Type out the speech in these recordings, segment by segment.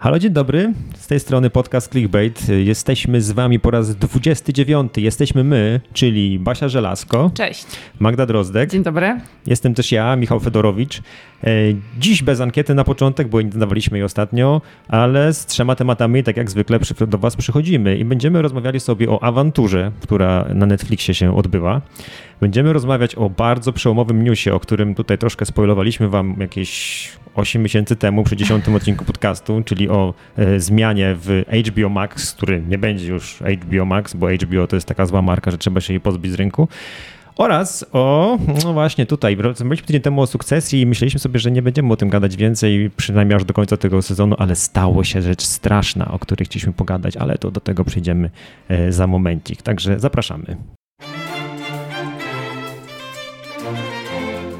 Halo, dzień dobry. Z tej strony podcast Clickbait. Jesteśmy z wami po raz 29. Jesteśmy my, czyli Basia Żelazko, Cześć. Magda Drozdek. Dzień dobry. Jestem też ja, Michał Fedorowicz. E, Dziś bez ankiety na początek, bo nie dawaliśmy jej ostatnio, ale z trzema tematami, tak jak zwykle, przy- do was przychodzimy i będziemy rozmawiali sobie o awanturze, która na Netflixie się odbywa. Będziemy rozmawiać o bardzo przełomowym newsie, o którym tutaj troszkę spoilowaliśmy wam jakieś 8 miesięcy temu przy 10 odcinku podcastu, czyli o e, zmianie w HBO Max, który nie będzie już HBO Max, bo HBO to jest taka zła marka, że trzeba się jej pozbyć z rynku. Oraz o, no właśnie tutaj, rozmawialiśmy tydzień temu o sukcesji i myśleliśmy sobie, że nie będziemy o tym gadać więcej, przynajmniej aż do końca tego sezonu, ale stało się rzecz straszna, o której chcieliśmy pogadać, ale to do tego przejdziemy e, za momencik. Także zapraszamy.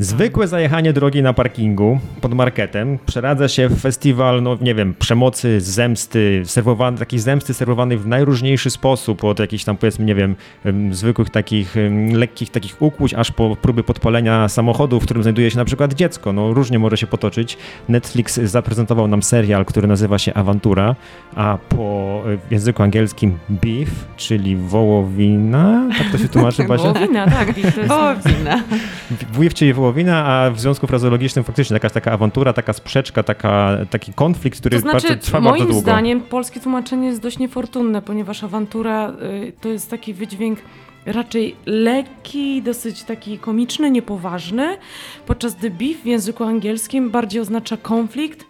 Zwykłe zajechanie drogi na parkingu pod marketem przeradza się w festiwal, no nie wiem, przemocy, zemsty, serwowany, takiej zemsty serwowanej w najróżniejszy sposób, od jakichś tam powiedzmy, nie wiem, em, zwykłych takich lekkich takich ukłuć, aż po próby podpalenia samochodu, w którym znajduje się na przykład dziecko. No różnie może się potoczyć. Netflix zaprezentował nam serial, który nazywa się Awantura, a po e, języku angielskim Beef, czyli wołowina, tak to się tłumaczy, Basia? Wołowina, tak. To jest Wołowina. Wujek czyli wołowina, a w związku frazeologicznym faktycznie jakaś taka awantura, taka sprzeczka, taka, taki konflikt, który To znaczy, bardzo, trwa bardzo moim długo. zdaniem polskie tłumaczenie jest dość niefortunne, ponieważ awantura y, to jest taki wydźwięk raczej lekki, dosyć taki komiczny, niepoważny, podczas gdy beef w języku angielskim bardziej oznacza konflikt.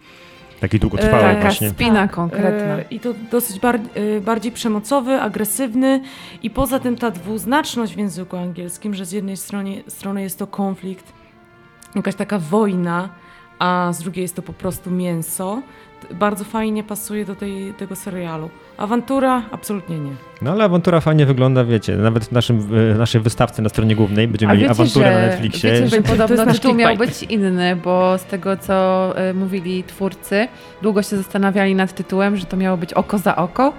Taki długotrwały E, Taka właśnie. spina konkretna. E, I to dosyć bar e, bardziej przemocowy, agresywny i poza tym ta dwuznaczność w języku angielskim, że z jednej strony, strony jest to konflikt, jakaś taka wojna, a z drugiej jest to po prostu mięso, bardzo fajnie pasuje do tej, tego serialu. Awantura? Absolutnie nie. No ale awantura fajnie wygląda, wiecie, nawet w naszym, w naszej wystawce na stronie głównej będziemy mieli awanturę że, na Netflixie. Wiecie, że podobno tytuł miał być inny, bo z tego, co y, mówili twórcy, długo się zastanawiali nad tytułem, że to miało być oko za oko.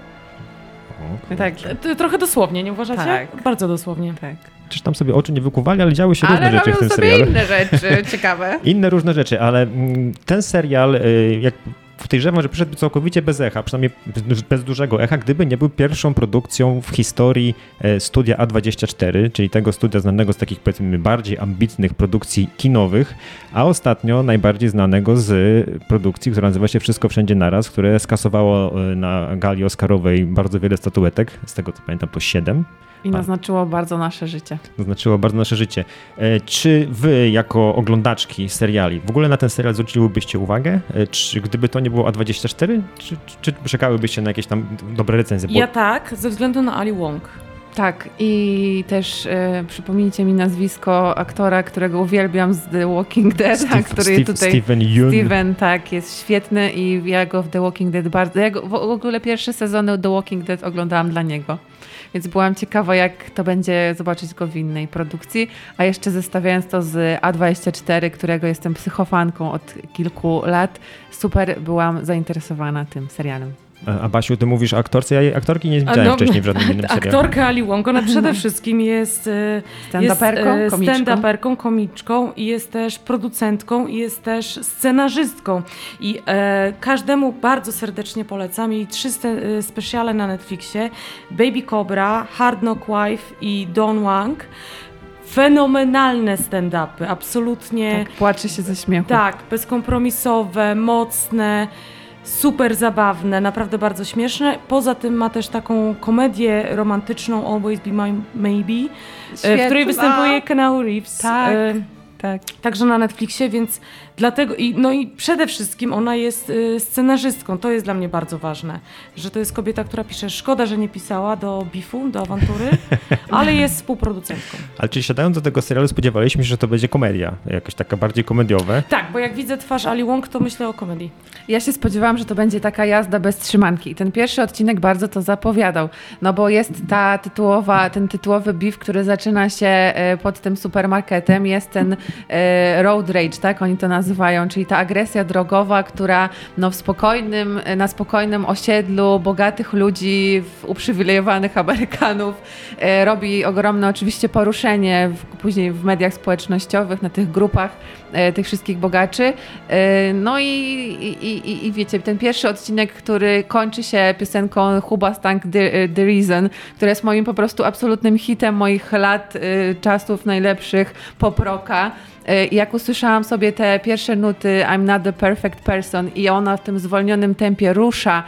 O, Tak, Trochę dosłownie, nie uważacie? Tak. Bardzo dosłownie. tak. Czyż tam sobie oczy nie wykuwali, ale działy się różne Ale rzeczy w tym serialu. inne rzeczy ciekawe. Inne różne rzeczy, ale mm, ten serial, y, jak podejrzewam, że przyszedł całkowicie bez echa, przynajmniej bez- dużego echa, gdyby nie był pierwszą produkcją w historii e, studia A24, czyli tego studia znanego z takich powiedzmy bardziej ambitnych produkcji kinowych, a ostatnio najbardziej znanego z produkcji, która nazywa się Wszystko Wszędzie Naraz, które skasowało e, na gali oscarowej bardzo wiele statuetek, z tego co pamiętam to 7. I naznaczyło bardzo nasze życie. Zaznaczyło bardzo nasze życie. E, Czy wy, jako oglądaczki seriali, w ogóle na ten serial zwróciłybyście uwagę? E, Czy gdyby to nie było A24? Czy, czy czekałybyście na jakieś tam dobre recenzje? Bo Ja tak, ze względu na Ali Wong. Tak, i też e, przypomnijcie mi nazwisko aktora, którego uwielbiam z The Walking Dead, Steve- który Steve- tutaj... Steven Yeun. Steven, tak, jest świetny i ja go w The Walking Dead bardzo. Ja go, w ogóle pierwsze sezony The Walking Dead oglądałam dla niego. Więc byłam ciekawa, jak to będzie zobaczyć go w innej produkcji. A jeszcze zestawiając to z A24, którego jestem psychofanką od kilku lat, super byłam zainteresowana tym serialem. A Basiu, ty mówisz o aktorce, ja jej aktorki nie widziałem no, wcześniej w żadnym innym serialu. Aktorka Ali Wong, ona przede wszystkim jest, e, jest Stand-uperką, e, komiczką. stand-uperką, komiczką i jest też producentką i jest też scenarzystką. I e, każdemu bardzo serdecznie polecam jej trzy e, specjale na Netflixie. Baby Cobra, Hard Knock Wife i Don Wang. Fenomenalne stand-upy, absolutnie. Tak, płacze się ze śmiechu. Tak, bezkompromisowe, mocne, super zabawne, naprawdę bardzo śmieszne. Poza tym ma też taką komedię romantyczną Always Be My Maybe, e, w której Świetna. występuje Keanu Reeves. Tak. E, Tak. Także na Netflixie, więc Dlatego, i, no i przede wszystkim ona jest y, scenarzystką, to jest dla mnie bardzo ważne, że to jest kobieta, która pisze, szkoda, że nie pisała do Bifu, do awantury, ale jest współproducentką. Ale czy siadając do tego serialu spodziewaliśmy się, że to będzie komedia, jakaś taka bardziej komediowe? Tak, bo jak widzę twarz Ali Wong, to myślę o komedii. Ja się spodziewałam, że to będzie taka jazda bez trzymanki. I ten pierwszy odcinek bardzo to zapowiadał, no bo jest ta tytułowa, ten tytułowy beef, który zaczyna się e, pod tym supermarketem, jest ten e, road rage, tak oni to nazywają, czyli ta agresja drogowa, która no w spokojnym, na spokojnym osiedlu bogatych ludzi, uprzywilejowanych Amerykanów e, robi ogromne oczywiście poruszenie w, później w mediach społecznościowych, na tych grupach tych wszystkich bogaczy. No i, i, i, i wiecie, ten pierwszy odcinek, który kończy się piosenką Huba Stank The, The Reason, która jest moim po prostu absolutnym hitem moich lat, czasów najlepszych poproka. Jak usłyszałam sobie te pierwsze nuty I'm not the perfect person i ona w tym zwolnionym tempie rusza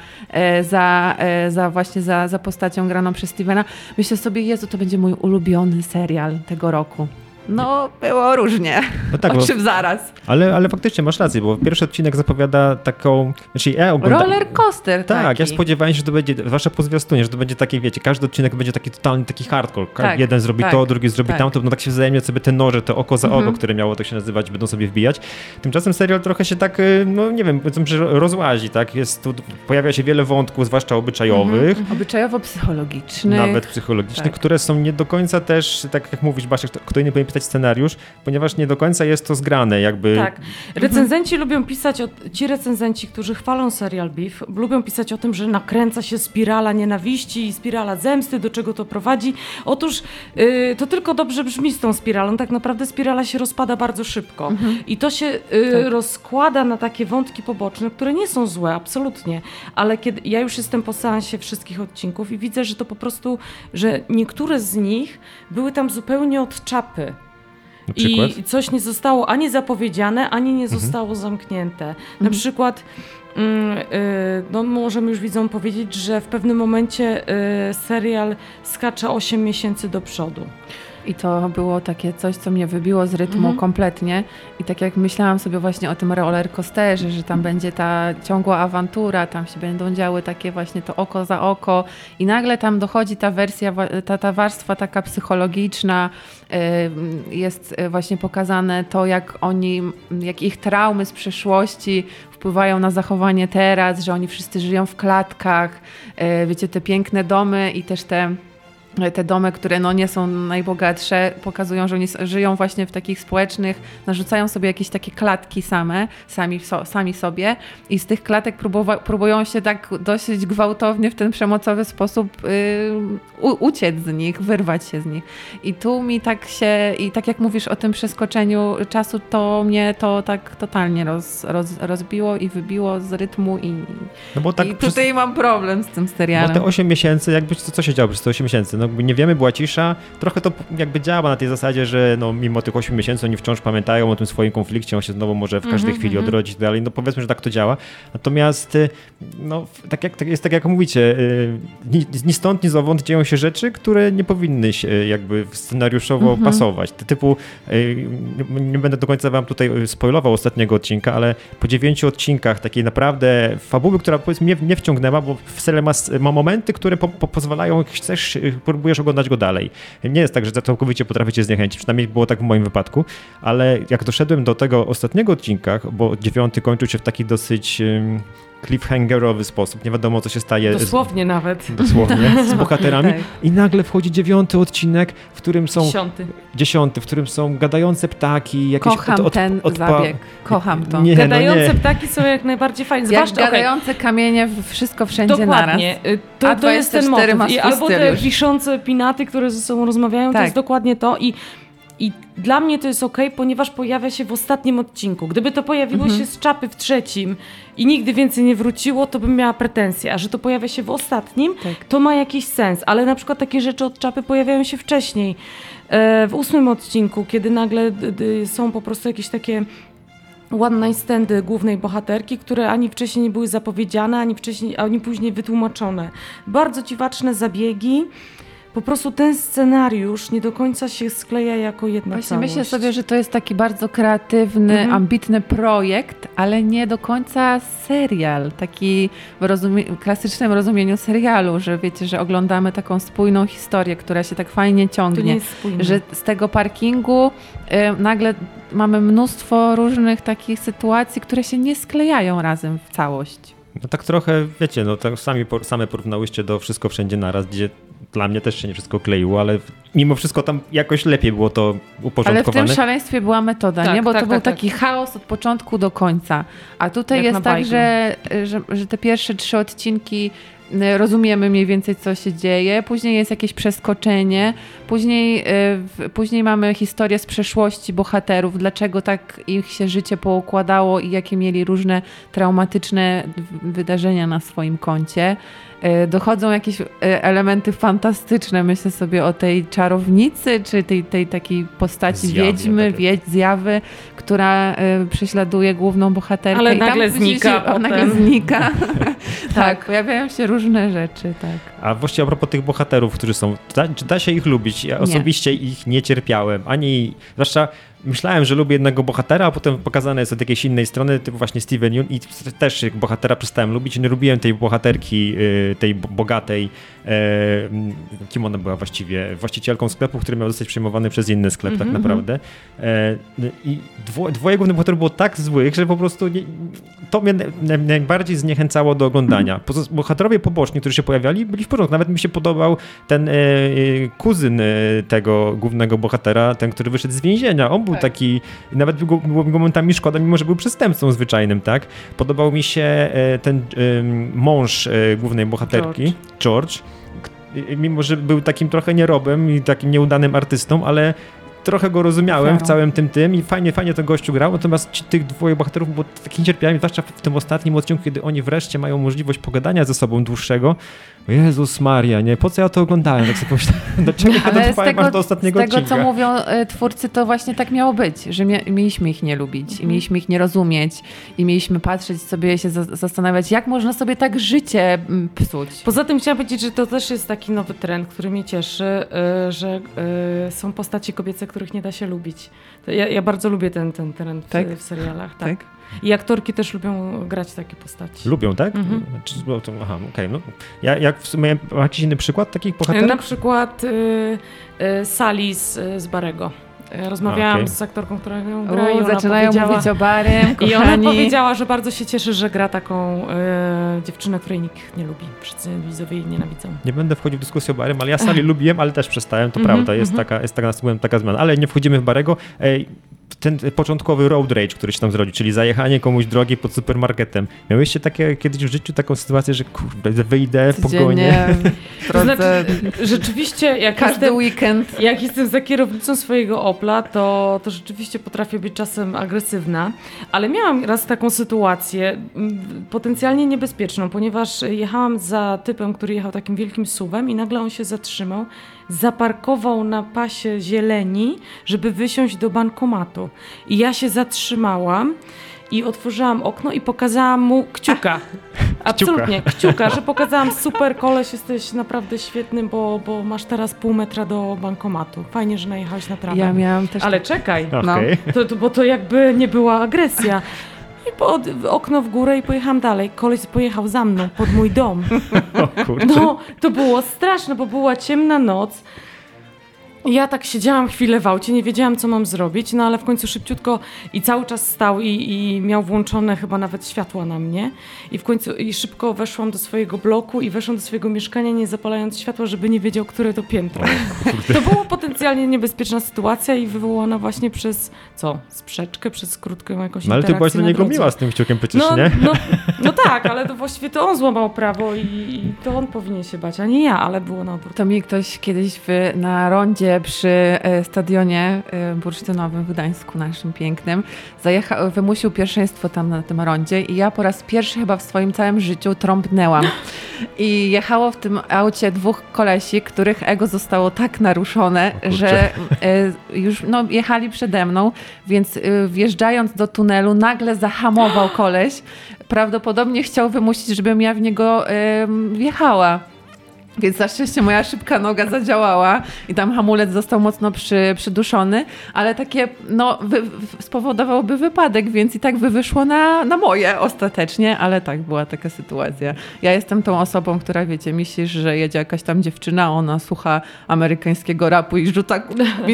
za, za właśnie za, za postacią graną przez Stevena, myślę sobie, Jezu, to będzie mój ulubiony serial tego roku. No, było różnie. No tak, o czym zaraz. Ale, ale faktycznie masz rację, bo pierwszy odcinek zapowiada taką. Znaczy ja ogląda... Roller coaster. Tak, taki. ja spodziewałem się, że to będzie, zwłaszcza po zwiastunie, że to będzie takie, wiecie, każdy odcinek będzie taki totalny taki hardcore. Tak, Jeden zrobi tak, to, drugi zrobi tak. tamto, no tak się wzajemnie sobie te noże, te oko za mhm. oko, które miało tak się nazywać, będą sobie wbijać. Tymczasem serial trochę się tak, y, no nie wiem, powiedzmy, że rozłazi, tak? Jest tu, pojawia się wiele wątków, zwłaszcza obyczajowych. Mhm. Obyczajowo-psychologicznych. Nawet psychologicznych, tak. które są nie do końca też, tak jak mówisz, Basiek, kto inny powinien pisać scenariusz, ponieważ nie do końca jest to zgrane, jakby. Tak. Recenzenci mhm. lubią pisać, o, ci recenzenci, którzy chwalą serial Beef, lubią pisać o tym, że nakręca się spirala nienawiści i spirala zemsty, do czego to prowadzi. Otóż yy, to tylko dobrze brzmi z tą spiralą. Tak naprawdę spirala się rozpada bardzo szybko. Mhm. I to się yy, tak. rozkłada na takie wątki poboczne, które nie są złe, absolutnie. Ale kiedy ja już jestem po seansie wszystkich odcinków i widzę, że to po prostu, że niektóre z nich były tam zupełnie od czapy. I coś nie zostało ani zapowiedziane, ani nie mhm. zostało mhm. zamknięte. Na mhm. przykład mm, y, no możemy już widzom powiedzieć, że w pewnym momencie y, serial skacze 8 miesięcy do przodu. I to było takie coś, co mnie wybiło z rytmu mhm. kompletnie. I tak jak myślałam sobie właśnie o tym roller coasterze, że tam będzie ta ciągła awantura, tam się będą działy takie właśnie to oko za oko i nagle tam dochodzi ta wersja, ta, ta warstwa taka psychologiczna, jest e, właśnie pokazane to, jak oni, jak ich traumy z przeszłości wpływają na zachowanie teraz, że oni wszyscy żyją w klatkach, e, wiecie, te piękne domy i też te te domy, które no nie są najbogatsze, pokazują, że oni żyją właśnie w takich społecznych, narzucają sobie jakieś takie klatki same, sami, so, sami sobie i z tych klatek próbują się tak dosyć gwałtownie w ten przemocowy sposób yy, uciec z nich, wyrwać się z nich. I tu mi tak się, i tak jak mówisz o tym przeskoczeniu czasu, to mnie to tak totalnie roz, roz, rozbiło i wybiło z rytmu i, no tak i tutaj przez... mam problem z tym serialem. Bo te 8 miesięcy, jakby co, co się działo przez te 8 miesięcy? no nie wiemy, była cisza. Trochę to jakby działa na tej zasadzie, że no, mimo tych 8 miesięcy oni wciąż pamiętają o tym swoim konflikcie, on się znowu może w każdej mm -hmm, chwili mm -hmm. odrodzić i tak dalej. No powiedzmy, że tak to działa. Natomiast y, no, tak jak, tak jest tak jak mówicie, y, ni, ni stąd, ni zowąd dzieją się rzeczy, które nie powinny się jakby scenariuszowo mm -hmm. pasować. Typu, y, nie będę do końca wam tutaj spoilował ostatniego odcinka, ale po dziewięciu odcinkach takiej naprawdę fabuły, która powiedzmy mnie nie wciągnęła, bo w ma, ma momenty, które po, po pozwalają, chcesz próbujesz oglądać go dalej. Nie jest tak, że całkowicie potraficie zniechęcić, przynajmniej było tak w moim wypadku, ale jak doszedłem do tego ostatniego odcinka, bo dziewiąty kończył się w taki dosyć cliffhangerowy sposób. Nie wiadomo, co się staje. Dosłownie z, nawet. Dosłownie, z bohaterami. tak. I nagle wchodzi dziewiąty odcinek, w którym są... Dziesiąty. Dziesiąty, w którym są gadające ptaki. Jakieś Kocham od, od, ten od, zabieg. Kocham to. Nie, gadające no nie. ptaki są jak najbardziej fajne. Zwłaszcza, jak gadające okay. kamienie, wszystko wszędzie Dokładnie. naraz. To, to jest ten motyw. I albo te wiszące pinaty, które ze sobą rozmawiają, tak. to jest dokładnie to. I i dla mnie to jest ok, ponieważ pojawia się w ostatnim odcinku. Gdyby to pojawiło mhm. się z czapy w trzecim i nigdy więcej nie wróciło, to bym miała pretensje. A że to pojawia się w ostatnim, tak. to ma jakiś sens. Ale na przykład takie rzeczy od czapy pojawiają się wcześniej. E, w ósmym odcinku, kiedy nagle są po prostu jakieś takie one night standy głównej bohaterki, które ani wcześniej nie były zapowiedziane, ani, wcześniej, ani później wytłumaczone. Bardzo dziwaczne zabiegi po prostu ten scenariusz nie do końca się skleja jako jedna Właśnie całość. myślę sobie, że to jest taki bardzo kreatywny, Mhm. ambitny projekt, ale nie do końca serial. Taki w rozumie- klasycznym rozumieniu serialu, że wiecie, że oglądamy taką spójną historię, która się tak fajnie to ciągnie. nie jest spójne. że z tego parkingu y, nagle mamy mnóstwo różnych takich sytuacji, które się nie sklejają razem w całość. No tak trochę, wiecie, no tak sami, por- same porównałyście do Wszystko Wszędzie Naraz, gdzie dla mnie też się nie wszystko kleiło, ale mimo wszystko tam jakoś lepiej było to Ale w uporządkowane. tym szaleństwie była metoda, Tak, nie? Bo tak, to był tak, tak. taki chaos od początku do końca. A tutaj Jak jest tak, że, że, że te pierwsze trzy odcinki y, rozumiemy mniej więcej, co się dzieje. Później jest jakieś przeskoczenie. Później, y, później mamy historię z przeszłości bohaterów, dlaczego tak ich się życie poukładało i jakie mieli różne traumatyczne wydarzenia na swoim koncie. Y, Dochodzą jakieś y, elementy fantastyczne, myślę sobie o tej czarownicy, czy tej, tej takiej postaci Zjawie wiedźmy, takiej. wiedź, zjawy, która y, prześladuje główną bohaterkę. Ale i nagle znika Się, o, nagle znika. tak, pojawiają się różne rzeczy, tak. A właściwie a propos tych bohaterów, którzy są, da, czy da się ich lubić? Ja Nie. osobiście ich nie cierpiałem, ani, zwłaszcza myślałem, że lubię jednego bohatera, a potem pokazane jest od jakiejś innej strony, typu właśnie Steven Yeun i też bohatera przestałem lubić, nie lubiłem tej bohaterki, y, tej bo- bogatej, kim ona była właściwie? Właścicielką sklepu, który miał zostać przejmowany przez inny sklep tak Mhm. naprawdę. E, I dwo, dwoje głównych bohaterów było tak złych, że po prostu nie, to mnie naj- najbardziej zniechęcało do oglądania. Poza, bohaterowie poboczni, którzy się pojawiali, byli w porządku. Nawet mi się podobał ten e, e, kuzyn e, tego głównego bohatera, ten, który wyszedł z więzienia. On był taki, nawet było, mi momentami szkoda, mimo że był przestępcą zwyczajnym, tak? Podobał mi się e, ten mąż e, głównej bohaterki, George. K- e, Mimo, że był takim trochę nierobem i takim nieudanym artystą, ale trochę go rozumiałem w całym tym tym i fajnie, fajnie ten gościu grał, natomiast ci, tych dwoje bohaterów było takim cierpiałem, zwłaszcza w tym ostatnim odcinku, kiedy oni wreszcie mają możliwość pogadania ze sobą dłuższego. Jezus Maria, nie, po co ja to oglądałem? Tak sobie pomyślałem, dlaczego ja tego, aż do ostatniego z tego co odcinka? mówią e, twórcy, to właśnie tak miało być, że mia mieliśmy ich nie lubić i mieliśmy ich nie rozumieć i mieliśmy patrzeć sobie, się za zastanawiać, jak można sobie tak życie mm, psuć. Poza tym chciałam powiedzieć, że to też jest taki nowy trend, który mnie cieszy, y, że y, są postaci kobiece, których nie da się lubić. Ja, ja bardzo lubię ten, ten trend w, Tak? w serialach. Tak. Tak? I aktorki też lubią grać takie postaci. Lubią, tak? Mhm. Aha, okej, no. Ja, jak w sumie, ma jakiś inny przykład takich bohaterów? Na przykład y, y, z Barego. Y, Rozmawiałam Okej. z aktorką, która ją gra i U, ona zaczynają powiedziała, mówić o Barym, I ona powiedziała, że bardzo się cieszy, że gra taką y, dziewczynę, której nikt nie lubi. Wszyscy widzowie jej nienawidzą. Nie będę wchodził w dyskusję o Barym, ale ja Sali lubiłem, ale też przestałem, to Mhm, prawda, jest mhm. taka, jest taka, nastąpiła taka zmiana. Ale nie wchodzimy w Barego. Ej, ten początkowy road rage, który się tam zrobi, czyli zajechanie komuś drogi pod supermarketem. Miałyście takie kiedyś w życiu taką sytuację, że kurde, wyjdę w pogonię. To znaczy, rzeczywiście, jak każdy jestem, weekend. jak jestem za kierownicą swojego Opla, to, to rzeczywiście potrafię być czasem agresywna, ale miałam raz taką sytuację potencjalnie niebezpieczną, ponieważ jechałam za typem, który jechał takim wielkim suwem i nagle on się zatrzymał, zaparkował na pasie zieleni, żeby wysiąść do bankomatu. I ja się zatrzymałam i otworzyłam okno i pokazałam mu kciuka. Absolutnie, kciuka, że pokazałam super koleś, jesteś naprawdę świetny, bo, bo masz teraz pół metra do bankomatu. Fajnie, że najechałeś na trawę. Ja miałam też Ale czekaj, No. Okej. to, to, bo to jakby nie była agresja. I pod, okno w górę i pojechałam dalej. Koleś pojechał za mną, pod mój dom. O kurczę. No, to było straszne, bo była ciemna noc. Ja tak siedziałam chwilę w aucie, nie wiedziałam, co mam zrobić, no ale w końcu szybciutko i cały czas stał i, i miał włączone chyba nawet światła na mnie. I w końcu i szybko weszłam do swojego bloku i weszłam do swojego mieszkania, nie zapalając światła, żeby nie wiedział, które to piętro. To była potencjalnie niebezpieczna sytuacja i wywołana właśnie przez, co, sprzeczkę, przez krótką jakąś No ale ty byłaś na niego drodze. miła z tym kciukiem przecież, No, nie? no, no tak, ale to właściwie to on złamał prawo i, i to on powinien się bać, a nie ja, ale było na odwrót. To mi ktoś kiedyś w, na rondzie przy e, stadionie e, bursztynowym w Gdańsku, naszym pięknym, zajechał, wymusił pierwszeństwo tam na tym rondzie i ja po raz pierwszy chyba w swoim całym życiu trąbnęłam. I jechało w tym aucie dwóch kolesi, których ego zostało tak naruszone, że e, już no, jechali przede mną, więc e, wjeżdżając do tunelu nagle zahamował koleś. Prawdopodobnie chciał wymusić, żebym ja w niego e, wjechała. Więc na szczęście moja szybka noga zadziałała i tam hamulec został mocno przy, przyduszony, ale takie, no, wy, spowodowałby wypadek, więc i tak by wyszło na, na moje ostatecznie, ale tak, była taka sytuacja. Ja jestem tą osobą, która, wiecie, myślisz, że jedzie jakaś tam dziewczyna, ona słucha amerykańskiego rapu i rzuca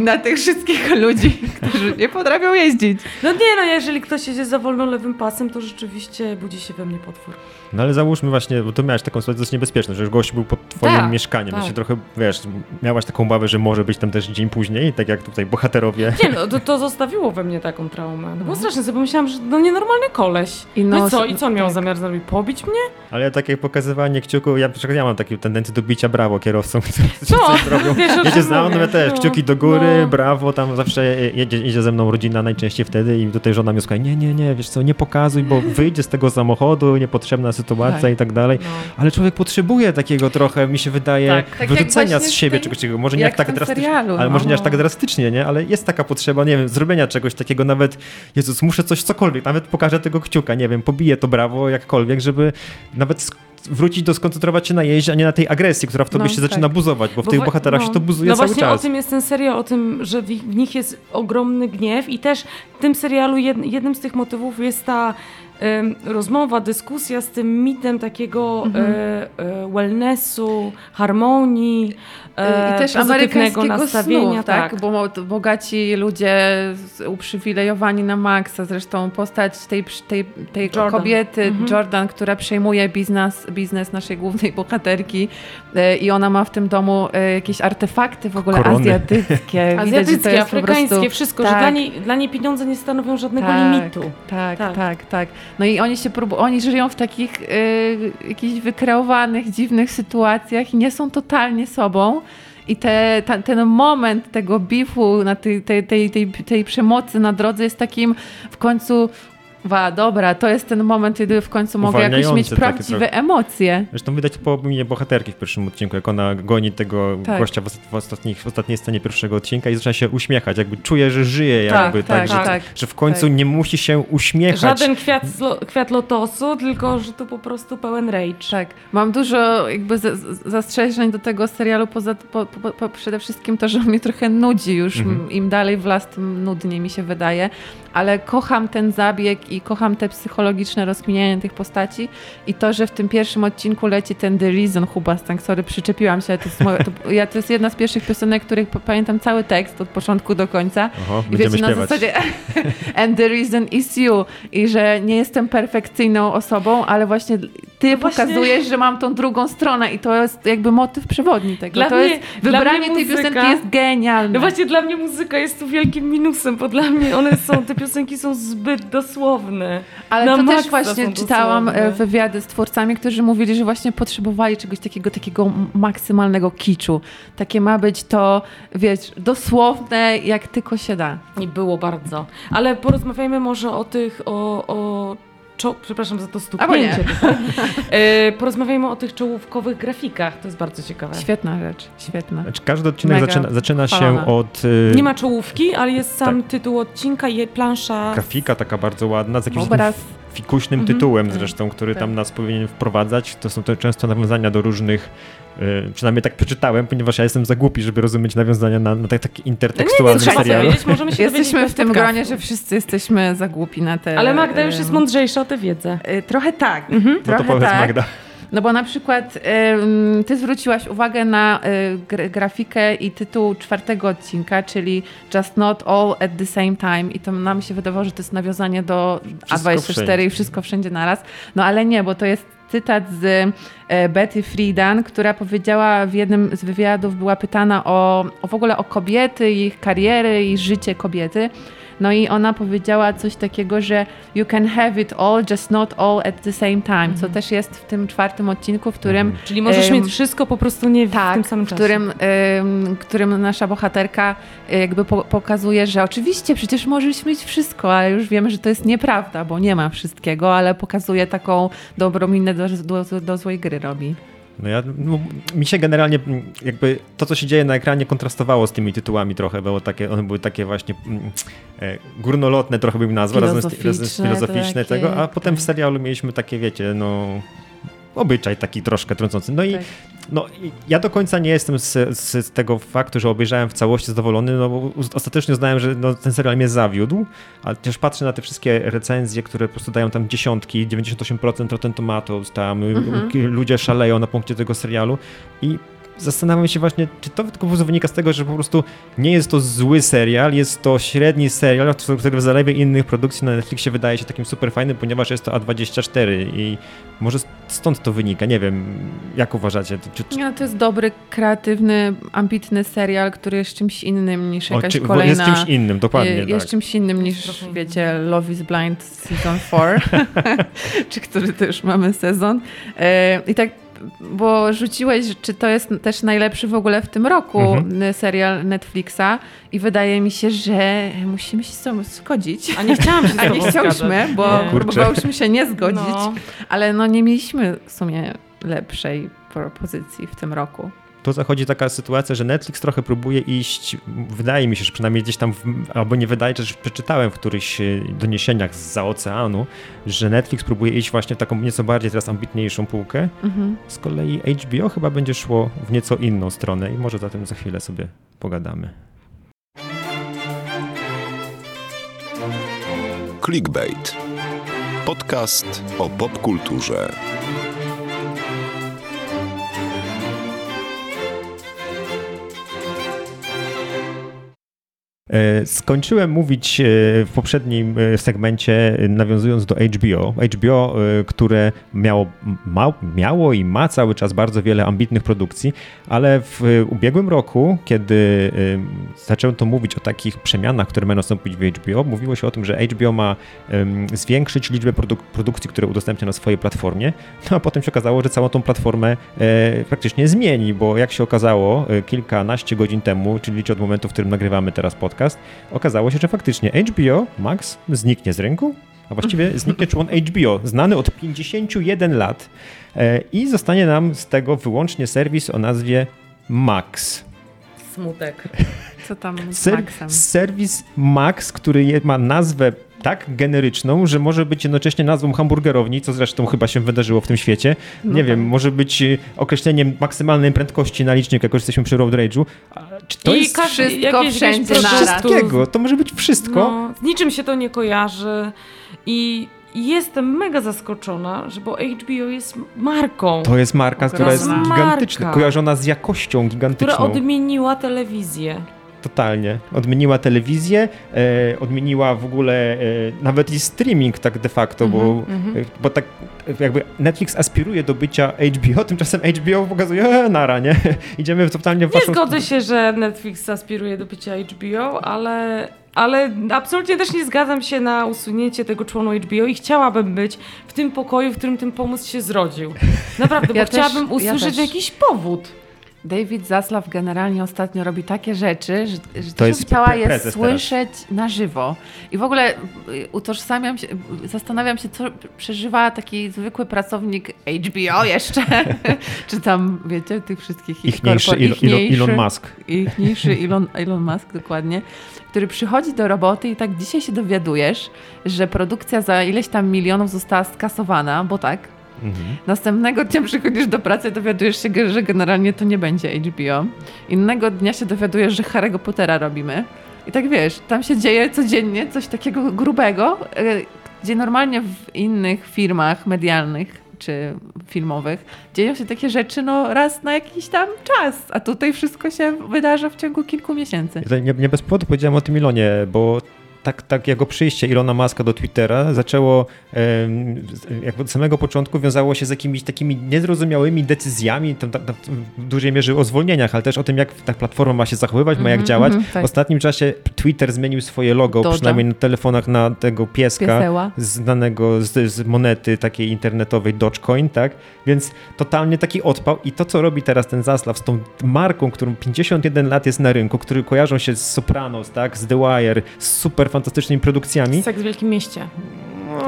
na tych wszystkich ludzi, którzy nie potrafią jeździć. No nie, no jeżeli ktoś jedzie za wolno lewym pasem, to rzeczywiście budzi się we mnie potwór. No ale załóżmy właśnie, bo to miałeś taką sytuację dość niebezpieczną, że już gość był pod twoim tak, mieszkaniem, tak. się trochę, wiesz, miałaś taką obawę, że może być tam też dzień później, tak jak tutaj bohaterowie. Nie no, to, to zostawiło we mnie taką traumę. No. Było straszne, sobie myślałam, że no nienormalny koleś. I no, no i co, i co on miał tak. zamiar zrobić? Pobić mnie? Ale takie pokazywanie kciuku, ja, ja mam takie tendencję do bicia brawo kierowcom, co no, robią. Wiesz, jedzie za mną, też, no, kciuki do góry, no. brawo, tam zawsze jedzie, jedzie ze mną rodzina najczęściej wtedy i tutaj żona mi nie, nie, nie, wiesz co, nie pokazuj, bo wyjdzie z tego samochodu, niepotrzebna sytuacja tak. i tak dalej. No. Ale człowiek potrzebuje takiego trochę, mi się wydaje, tak, tak wyrzucenia z siebie czegoś, czego może nie jak tak drastycznie, serialu, ale może nie aż tak drastycznie, nie? Ale jest taka potrzeba, nie wiem, zrobienia czegoś takiego nawet, Jezus, muszę coś cokolwiek, nawet pokażę tego kciuka, nie wiem, pobiję to brawo jakkolwiek, żeby nawet wrócić do skoncentrować się na jeździe, a nie na tej agresji, która w tobie no, się tak. zaczyna buzować, bo w bo tych bohaterach no, się to buzuje no cały czas. No właśnie o tym jest ten serial, o tym, że w, w nich jest ogromny gniew i też w tym serialu jed, jednym z tych motywów jest ta rozmowa, dyskusja z tym mitem takiego mhm. E, e, wellnessu, harmonii, I też amerykańskiego nastawienia. Snu, tak, tak, bo bogaci ludzie uprzywilejowani na maksa, zresztą postać tej, tej, tej kobiety, mhm. Jordan, która przejmuje biznes, biznes naszej głównej bohaterki i ona ma w tym domu jakieś artefakty w ogóle Korony. azjatyckie. Azjatyckie, afrykańskie, prostu, wszystko, tak. że dla niej, dla niej pieniądze nie stanowią żadnego tak, limitu. Tak, tak, tak, tak. No i oni się próbują, oni żyją w takich y, jakichś wykreowanych, dziwnych sytuacjach i nie są totalnie sobą. I te, ta, ten moment tego bifu, na tej, tej, tej, tej, tej przemocy na drodze jest takim w końcu Wa, dobra, to jest ten moment, kiedy w końcu mogę jakieś mieć prawdziwe emocje. Zresztą widać po mnie bohaterki w pierwszym odcinku, jak ona goni tego tak. gościa w, w, ostatnich, w ostatniej scenie pierwszego odcinka i zaczyna się uśmiechać, jakby czuje, że żyje, tak, jakby, tak, tak, że, tak. że w końcu tak. nie musi się uśmiechać. Żaden kwiat, kwiat lotosu, tylko że to po prostu pełen rage. Tak, mam dużo jakby z, zastrzeżeń do tego serialu, poza, po, po, po, przede wszystkim to, że mnie trochę nudzi już, mhm. im dalej w las, tym nudniej mi się wydaje, ale kocham ten zabieg i kocham te psychologiczne rozkminianie tych postaci i to, że w tym pierwszym odcinku leci ten The Reason Hubastang, sorry, przyczepiłam się, to jest, moja, to, ja, to jest jedna z pierwszych piosenek, których pamiętam cały tekst od początku do końca. Oho, I wiecie, śpiewać. na zasadzie and the reason is you i że nie jestem perfekcyjną osobą, ale właśnie ty no pokazujesz, właśnie... że mam tą drugą stronę i to jest jakby motyw przewodni tego. Dla to mnie, jest, wybranie tej piosenki jest genialne. No właśnie dla mnie muzyka jest tu wielkim minusem, bo dla mnie one są, te piosenki są zbyt dosłowne. Ale Na to też właśnie czytałam dosłowne. wywiady z twórcami, którzy mówili, że właśnie potrzebowali czegoś takiego, takiego maksymalnego kiczu. Takie ma być to, wiesz, dosłowne jak tylko się da. I było bardzo. Ale porozmawiajmy może o tych, o, o czo- przepraszam za to stuknięcie. e, porozmawiajmy o tych czołówkowych grafikach, to jest bardzo ciekawe. Świetna rzecz, świetna. Znaczy, każdy odcinek zaczyna, zaczyna się od... Y, Nie ma czołówki, ale jest sam tak. tytuł odcinka i plansza. Grafika taka bardzo ładna, z jakimś Obraz. fikuśnym tytułem tak. zresztą, który tak. tam nas powinien wprowadzać. To są to często nawiązania do różnych przynajmniej tak przeczytałem, ponieważ ja jestem za głupi, żeby rozumieć nawiązania na, na taki intertekstualny no nie, nie, serial. możemy się jesteśmy w tym gronie, że wszyscy jesteśmy za głupi na te... Ale Magda już jest mądrzejsza o tę wiedzę. Y, trochę tak. Mhm. Trochę no to powiedz tak. Magda. No bo na przykład ty zwróciłaś uwagę na y, grafikę i tytuł czwartego odcinka, czyli Just Not All at the Same Time i to nam się wydawało, że to jest nawiązanie do A24 i wszystko wszędzie naraz. No ale nie, bo to jest cytat z e, Betty Friedan, która powiedziała w jednym z wywiadów, była pytana o, o w ogóle o kobiety, ich kariery i życie kobiety. No i ona powiedziała coś takiego, że you can have it all, just not all at the same time, mm. co mhm. też jest w tym czwartym odcinku, w którym... Mm. Czyli możesz um, mieć wszystko, po prostu nie w tak, tym samym czasie. w którym, um, którym nasza bohaterka e, jakby po, pokazuje, że oczywiście przecież możesz mieć wszystko, ale już wiemy, że to jest nieprawda, bo nie ma wszystkiego, ale pokazuje taką dobrą minę do, do, do złej gry robi. No ja, no, mi się generalnie jakby to, co się dzieje na ekranie kontrastowało z tymi tytułami trochę, było takie, one były takie właśnie mm, e, górnolotne, trochę bym nazwał, razem z, razem z filozoficzne tego, a potem w serialu mieliśmy takie, wiecie, no obyczaj taki troszkę trącący. No i Tak. no, ja do końca nie jestem z, z, tego faktu, że obejrzałem w całości zadowolony, no bo ostatecznie uznałem, że no, ten serial mnie zawiódł, ale też patrzę na te wszystkie recenzje, które po prostu dają tam dziesiątki, 98% Rotten Tomatoes, tam Mhm. ludzie szaleją na punkcie tego serialu i zastanawiam się właśnie, czy to tylko po prostu wynika z tego, że po prostu nie jest to zły serial, jest to średni serial, który w zalewie innych produkcji na Netflixie wydaje się takim super fajnym, ponieważ jest to A24 i może stąd to wynika, nie wiem, jak uważacie? Czy, czy, No, to jest dobry, kreatywny, ambitny serial, który jest czymś innym niż o, jakaś czy, kolejna... jest czymś innym, dokładnie. y, Jest tak. czymś innym Jest niż, wiecie, Love is Blind Season 4, czy który też mamy sezon. E, I tak, bo rzuciłeś, czy to jest też najlepszy w ogóle w tym roku Mhm. serial Netflixa i wydaje mi się, że musimy się z sobą zgodzić. A nie chciałam się z A nie chciałyśmy, bo. Kurczę. próbowałyśmy się nie zgodzić, No. ale no nie mieliśmy w sumie lepszej propozycji w tym roku. To zachodzi taka sytuacja, że Netflix trochę próbuje iść, wydaje mi się, że przynajmniej gdzieś tam, w, albo nie wydaje, że przeczytałem w którychś e, doniesieniach z oceanu, że Netflix próbuje iść właśnie w taką nieco bardziej teraz ambitniejszą półkę. Mhm. Z kolei HBO chyba będzie szło w nieco inną stronę i może za tym za chwilę sobie pogadamy. Clickbait. Podcast o popkulturze. Skończyłem mówić e, w poprzednim e, segmencie, e, nawiązując do HBO. HBO, e, które miało, ma, miało i ma cały czas bardzo wiele ambitnych produkcji, ale w e, ubiegłym roku, kiedy e, zacząłem to mówić o takich przemianach, które mają nastąpić w HBO, mówiło się o tym, że HBO ma zwiększyć liczbę produk- produkcji, które udostępnia na swojej platformie, no a potem się okazało, że całą tą platformę e, praktycznie zmieni, bo jak się okazało e, kilkanaście godzin temu, czyli od momentu, w którym nagrywamy teraz podcast, okazało się, że faktycznie HBO Max zniknie z rynku, a właściwie zniknie człon HBO, znany od 51 lat e, i zostanie nam z tego wyłącznie serwis o nazwie Max. Smutek. Co tam z Ser- Maxem? serwis Max, który ma nazwę tak generyczną, że może być jednocześnie nazwą hamburgerowni, co zresztą chyba się wydarzyło w tym świecie. No Nie tak. wiem, może być y, określeniem maksymalnej prędkości na licznik, jak już jesteśmy przy Road Rage'u. To I jest każdy- wszystko jakieś- wszędzie wszystkiego? To może być wszystko. No, z niczym się to nie kojarzy i jestem mega zaskoczona, że bo HBO jest marką, To jest marka, która jest gigantyczna, Marka. kojarzona z jakością gigantyczną. która odmieniła telewizję. Totalnie. Odmieniła telewizję, e, odmieniła w ogóle e, nawet i streaming tak de facto, bo, mhm. e, bo tak jakby Netflix aspiruje do bycia HBO, tymczasem HBO pokazuje, e, nara, nie? Idziemy w totalnie w Nie waszą... zgodzę się, że Netflix aspiruje do bycia HBO, ale, ale absolutnie też nie zgadzam się na usunięcie tego członu HBO i chciałabym być w tym pokoju, w którym ten pomysł się zrodził. Naprawdę, Ja bo też- chciałabym ja usłyszeć też. jakiś powód. David Zaslav generalnie ostatnio robi takie rzeczy, że, że To jest chciała je słyszeć na żywo. I w ogóle y, utożsamiam się, zastanawiam się, co przeżywa taki zwykły pracownik HBO jeszcze, czy tam, wiecie, tych wszystkich ich Ichniejszy korpor- Elon, Elon, ichniejszy- Elon Musk. ichniejszy Elon, Elon Musk, dokładnie, który przychodzi do roboty i tak dzisiaj się dowiadujesz, że produkcja za ileś tam milionów została skasowana, bo tak, Mhm. Następnego dnia przychodzisz do pracy, dowiadujesz się, że generalnie to nie będzie HBO. Innego dnia się dowiadujesz, że Harry'ego Pottera robimy. I tak wiesz, tam się dzieje codziennie coś takiego grubego, e, gdzie normalnie w innych firmach medialnych czy filmowych dzieją się takie rzeczy no raz na jakiś tam czas, a tutaj wszystko się wydarza w ciągu kilku miesięcy. Nie, nie bez powodu powiedziałem o tym Ilonie, bo tak, tak jego przyjście Ilona Maska do Twittera zaczęło jakby od samego początku wiązało się z jakimiś takimi niezrozumiałymi decyzjami, tam, tam, tam w dużej mierze o zwolnieniach, ale też o tym, jak ta platforma ma się zachowywać, ma jak Mhm, działać. mhm, tak. W ostatnim czasie Twitter zmienił swoje logo, przynajmniej na telefonach na tego pieska Pieseła. znanego z, z monety takiej internetowej Dogecoin, tak? Więc totalnie taki odpał i to, co robi teraz ten Zaslav z tą marką, którą 51 lat jest na rynku, który kojarzą się z Sopranos, tak? Z The Wire, z super fantastycznymi produkcjami. Seks w Wielkim Mieście.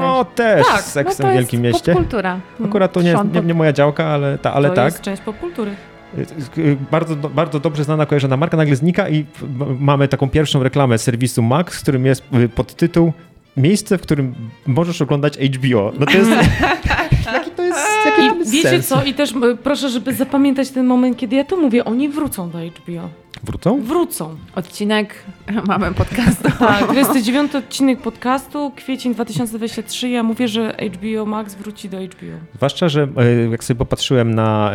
No też Tak, z No seksem to w Wielkim Mieście. popkultura. Akurat to nie, jest, nie, nie moja działka, ale, ta, ale to tak. jest część popkultury. Bardzo, bardzo dobrze znana, kojarzona marka nagle znika i mamy taką pierwszą reklamę serwisu Max, w którym jest y, podtytuł Miejsce, w którym możesz oglądać HBO. No to jest... Jaki to jest jaki to I wiecie sens. co? I też e, proszę, żeby zapamiętać ten moment, kiedy ja to mówię. Oni wrócą do HBO. Wrócą? Wrócą. Odcinek mamy podcastu. Tak, 29 odcinek podcastu, kwiecień 2023. Ja mówię, że HBO Max wróci do HBO. Zwłaszcza, że e, jak sobie popatrzyłem na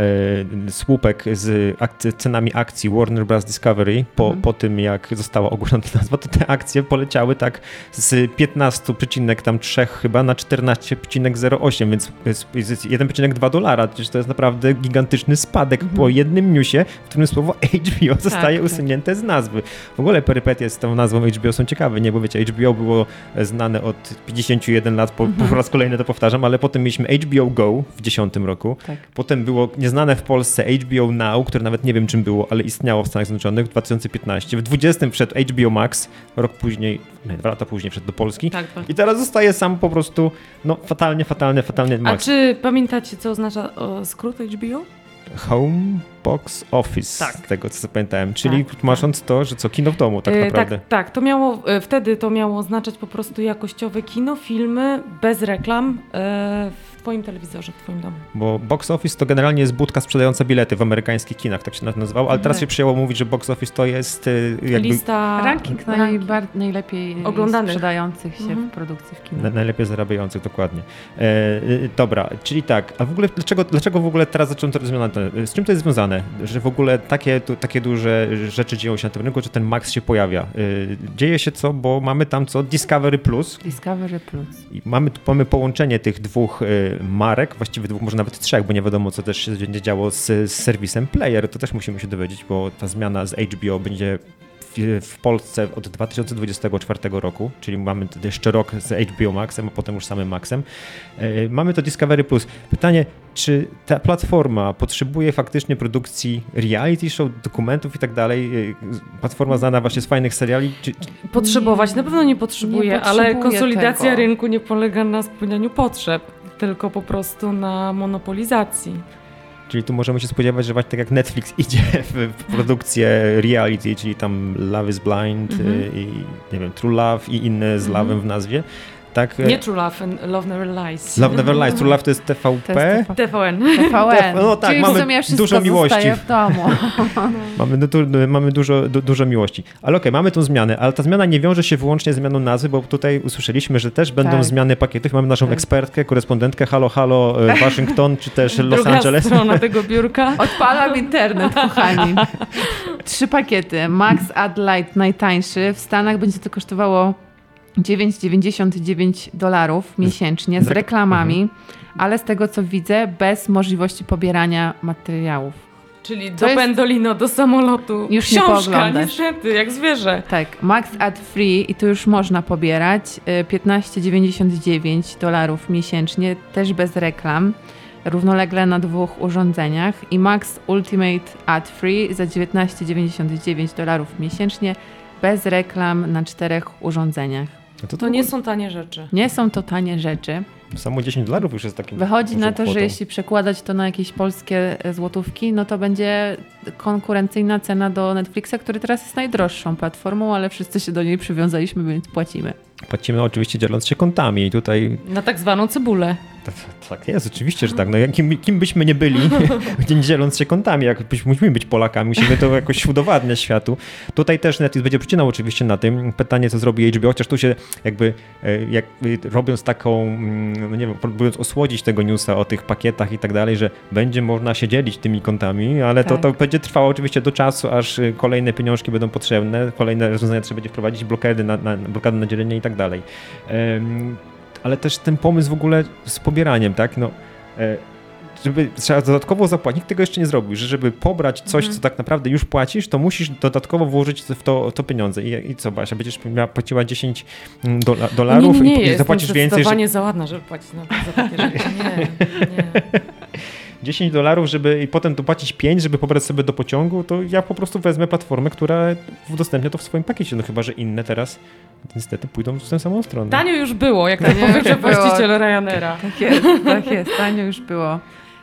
e, słupek z akcy, cenami akcji Warner Bros. Discovery po, Mhm. po tym, jak została ogłoszona ta nazwa, to te akcje poleciały tak z 15,3 chyba na 14,08, więc jest- jest 1,2 dolara. Przecież to jest naprawdę gigantyczny spadek Mhm. po jednym newsie, w którym słowo HBO zostaje tak. usunięte z nazwy. W ogóle perypetie z tą nazwą HBO są ciekawe, nie? Bo wiecie, HBO było znane od 51 lat, po, Mhm. po raz kolejny to powtarzam, ale potem mieliśmy HBO Go w 10 roku. Tak. Potem było nieznane w Polsce HBO Now, które nawet nie wiem czym było, ale istniało w Stanach Zjednoczonych w 2015. W 20 wszedł HBO Max, rok później, nie, dwa lata później wszedł do Polski. Tak, tak. I teraz zostaje sam po prostu, no fatalnie, fatalnie, fatalnie A Max. czy pamiętacie, co oznacza o, skrót HBO? Home Box Office, Tak. z tego co zapamiętałem. Czyli Tak, tłumacząc to, że co, kino w domu tak E, naprawdę. Tak, tak, to miało, e, wtedy to miało oznaczać po prostu jakościowe kino, filmy bez reklam e, w twoim telewizorze, w twoim domu. Bo box office to generalnie jest budka sprzedająca bilety w amerykańskich kinach, tak się nazywało, ale teraz Mhm. się przyjęło mówić, że box office to jest jakby Lista... Ranking, ranking. najlepiej Oglądanych. sprzedających się Mhm. w produkcji w na, kinach. najlepiej zarabiających, dokładnie. Dobra, czyli tak, a w ogóle dlaczego, dlaczego w ogóle teraz zaczęto te zmiany? Z czym to jest związane? Że w ogóle takie, takie duże rzeczy dzieją się na tym rynku, że ten Max się pojawia. Y, dzieje się co, bo mamy tam co? Discovery Plus, Discovery Plus. I mamy, mamy połączenie tych dwóch y, marek, właściwie dwóch, może nawet trzech, bo nie wiadomo, co też się będzie działo z, z serwisem Player. To też musimy się dowiedzieć, bo ta zmiana z HBO będzie w, Polsce od 2024 roku, czyli mamy jeszcze rok z HBO Maxem, a potem już samym Maxem. Y, mamy to Discovery Plus. Pytanie, czy ta platforma potrzebuje faktycznie produkcji reality show, dokumentów i tak dalej? Y, Platforma znana właśnie z fajnych seriali, czy, Potrzebować, na pewno nie potrzebuje, Nie ale potrzebuje konsolidacja tego. rynku nie polega na spełnianiu potrzeb, tylko po prostu na monopolizacji. Czyli tu możemy się spodziewać, że właśnie tak jak Netflix idzie w, produkcję reality, czyli tam Love is Blind Mhm. y, i nie wiem, True Love i inne z Mhm. Love'em w nazwie. Tak, Nie True Love and Love Never Lies. Love Never Lies. True Love to jest TVP. To jest TVN. TVN. No tak, Czyli mamy dużo miłości. w domu. Mamy, no, tu, mamy dużo, du, dużo miłości. Ale okej, mamy tą zmianę, ale ta zmiana nie wiąże się wyłącznie z zmianą nazwy, bo tutaj usłyszeliśmy, że też będą Tak. zmiany pakietów. Mamy naszą Tak. ekspertkę, korespondentkę Halo Halo e, Waszyngton, czy też Los Druga Angeles. strona tego biurka. Odpalam internet, kochani. Trzy pakiety. Max Ad Light najtańszy. W Stanach będzie to kosztowało 9,99 dolarów miesięcznie z rek- reklamami, ale z tego co widzę, bez możliwości pobierania materiałów. Czyli To do jest- pendolino, do samolotu. Już nie Książka, pooglądasz. niestety, jak zwierzę. Tak, Max Ad Free i tu już można pobierać y, 15,99 dolarów miesięcznie, też bez reklam, równolegle na dwóch urządzeniach i Max Ultimate Ad Free za 19,99 dolarów miesięcznie, bez reklam na czterech urządzeniach. No To nie są tanie rzeczy. Nie są to tanie rzeczy. Samo 10 dolarów już jest takim Wychodzi na to, kwotą. że jeśli przekładać to na jakieś polskie e, złotówki, no to będzie konkurencyjna cena do Netflixa, który teraz jest najdroższą platformą, ale wszyscy się do niej przywiązaliśmy, więc płacimy. Płacimy oczywiście dzieląc się kontami i tutaj Na tak zwaną cebulę. tak, jest, oczywiście, że tak. No, kim, kim byśmy nie byli, nie dzieląc się kątami, jak byśmy, musimy być Polakami, musimy to jakoś udowadniać światu. Tutaj też Netflix będzie przycinał oczywiście na tym. Pytanie, co zrobi HBO, chociaż tu się jakby, e, jakby robiąc taką, mm, no nie wiem, próbując osłodzić tego newsa o tych pakietach i tak dalej, że będzie można się dzielić tymi kontami, ale to, Tak. to będzie trwało oczywiście do czasu, aż y, kolejne pieniążki będą potrzebne, kolejne rozwiązania trzeba będzie wprowadzić, blokady na, na, blokady na dzielenie i tak dalej. Em, ale też ten pomysł w ogóle z pobieraniem, tak? No, e, żeby trzeba dodatkowo zapłacić, nikt tego jeszcze nie zrobił, że żeby pobrać coś, Mhm. co tak naprawdę już płacisz, to musisz dodatkowo włożyć w to, to pieniądze. I, I co, Basia, będziesz miała, płaciła 10 dola, Nie, dolarów nie, nie, i, i jestem zapłacisz więcej, że, zdecydowanie za ładna, żeby płacić na, za takie rzeczy. Nie, nie. 10 dolarów, żeby i potem dopłacić 5, żeby pobrać sobie do pociągu, to ja po prostu wezmę platformę, która udostępnia to w swoim pakiecie, no chyba, że inne teraz niestety pójdą w tę samą stronę. Tanio już było, jak to już powiedział właściciel Ryanaira. Tak jest, tak jest, tanio już było.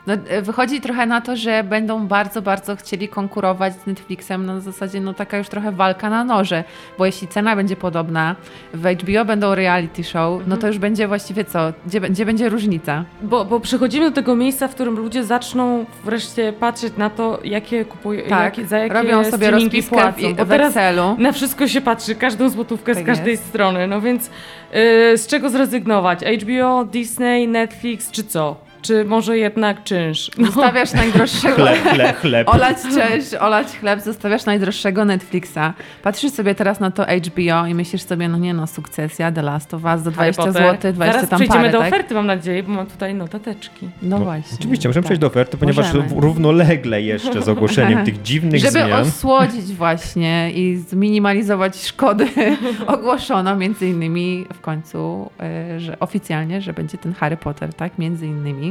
No, e, wychodzi trochę na to, że będą bardzo, bardzo chcieli konkurować z Netflixem na zasadzie no taka już trochę walka na noże, bo jeśli cena będzie podobna, w HBO będą reality show, no to już będzie właściwie co? Gdzie, gdzie będzie różnica? Bo, bo przechodzimy do tego miejsca, w którym ludzie zaczną wreszcie patrzeć na to, jakie kupują, Tak, jakie, za jakie robią sobie rozpiskę płacą. w, Bo w teraz Excelu. na wszystko się patrzy, każdą złotówkę Tak z każdej jest. strony. No więc y, z czego zrezygnować? HBO, Disney, Netflix czy co? Czy może jednak czynsz? No, Zostawiasz najdroższego... Chleb, chleb, chleb. Olać czynsz, olać chleb, zostawiasz najdroższego Netflixa. Patrzysz sobie teraz na to HBO i myślisz sobie, no nie no, sukcesja, The Last of Us za 20 Harry Potter. zł, 20 Zaraz tam przejdziemy parę, do tak? oferty, mam nadzieję, bo mam tutaj notateczki. No No, właśnie. Oczywiście, możemy tak. przejść do oferty, ponieważ Możemy. równolegle jeszcze z ogłoszeniem tych dziwnych Żeby zmian. osłodzić właśnie i zminimalizować szkody, ogłoszono między innymi w końcu, y, że oficjalnie, że będzie ten Harry Potter, tak? Między innymi.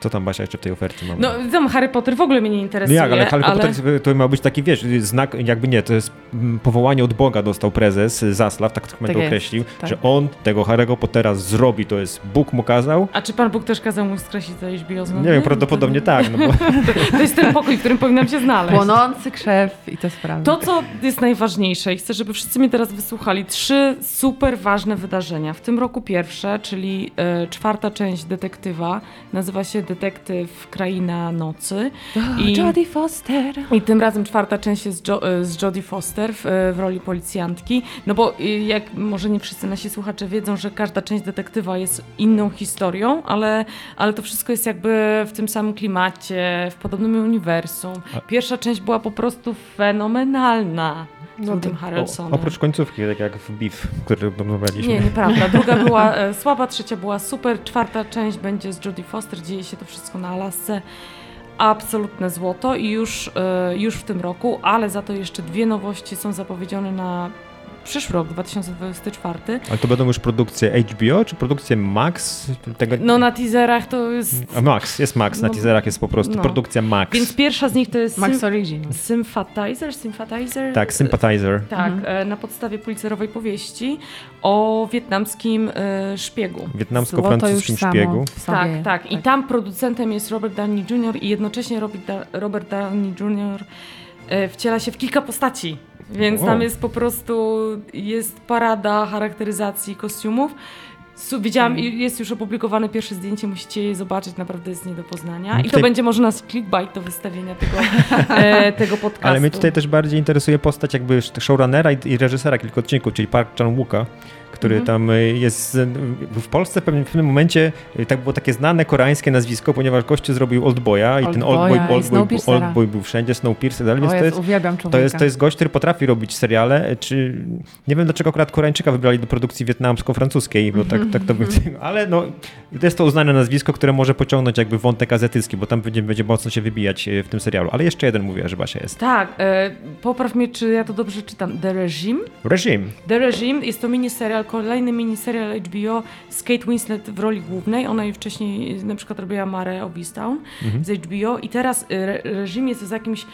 Co tam Basia jeszcze w tej ofercie mamy? No tam Harry Potter w ogóle mnie nie No interesuje, jak, ale Harry ale... Potter to miał być taki, wiesz, znak, jakby nie, to jest powołanie od Boga dostał prezes Zaslaw, tak to Tak jest, określił, tak. że on tego Harry'ego Pottera zrobi, to jest Bóg mu kazał. A czy Pan Bóg też kazał mu skreślić to HBO z Nie wiem, prawdopodobnie tak, no bo To jest ten pokój, w którym powinnam się znaleźć. Płonący krzew i te sprawy. To, co jest najważniejsze i chcę, żeby wszyscy mnie teraz wysłuchali, trzy super ważne wydarzenia. W tym roku pierwsze, czyli e, czwarta część detektywa, nazywa się Detektyw Kraina Nocy. I- I... Jodie Foster. I tym razem czwarta część jest jo, e, z Jodie Foster w, e, w roli policjantki. No bo y, jak może nie wszyscy nasi słuchacze wiedzą, że każda część detektywa jest inną historią, ale, ale to wszystko jest jakby w tym samym klimacie, w podobnym uniwersum. Pierwsza część była po prostu fenomenalna. No, tym Harrelsonem. oprócz końcówki, tak jak w Beef, który omawialiśmy. Nie, nieprawda. Druga była e, słaba, trzecia była super, czwarta część będzie z Jodie Foster, dzieje się to wszystko na Alasce. Absolutne złoto i już, e, już w tym roku, ale za to jeszcze dwie nowości są zapowiedziane na przyszły rok, 2024. Ale to będą już produkcje HBO, czy produkcje Max? Tego... No na teaserach to jest... Max, jest Max, na No, teaserach jest po prostu no. produkcja Max. Więc pierwsza z nich to jest Max Sym- Origin. Sympathizer, Sympathizer? Tak, Sympathizer. Tak, Mhm. e, na podstawie policerowej powieści o wietnamskim e, szpiegu. Wietnamsko-francuskim szpiegu. sobie. Tak, tak. I tam producentem jest Robert Downey Jr. i jednocześnie Robert, da Robert Downey Jr. e, wciela się w kilka postaci. Więc tam jest po prostu jest parada charakteryzacji kostiumów. Su- Widziałam, Mm. i jest już opublikowane pierwsze zdjęcie, musicie je zobaczyć, naprawdę jest nie do poznania. I to Tutaj- będzie może nas clickbait do wystawienia tego, e, tego podcastu. Ale mnie tutaj też bardziej interesuje postać jakby showrunnera i, i reżysera kilku odcinków, czyli Park Chan-wooka, który Mhm. tam y, jest y, w Polsce w pewnym, w pewnym momencie y, tak było takie znane koreańskie nazwisko, ponieważ gościu zrobił Oldboya i ten Oldboya Oldboy, i Oldboy, Snowpiercera. Oldboy był wszędzie, Snowpiercer, ale więc to jest. To jest, to jest gość, który potrafi robić seriale, czy nie wiem dlaczego akurat Koreańczyka wybrali do produkcji wietnamsko-francuskiej, bo tak, tak to by, ale no, to jest to uznane nazwisko, które może pociągnąć jakby wątek azjatycki, bo tam będzie, będzie mocno się wybijać w tym serialu. Ale jeszcze jeden mówię, że Basia jest. Tak, e, popraw mnie, czy ja to dobrze czytam. The Regime? Reżim. The Regime jest to miniserial, kolejny miniserial HBO z Kate Winslet w roli głównej. Ona i wcześniej na przykład robiła Mare of Easttown z HBO i teraz y, Re Regime jest w jakimś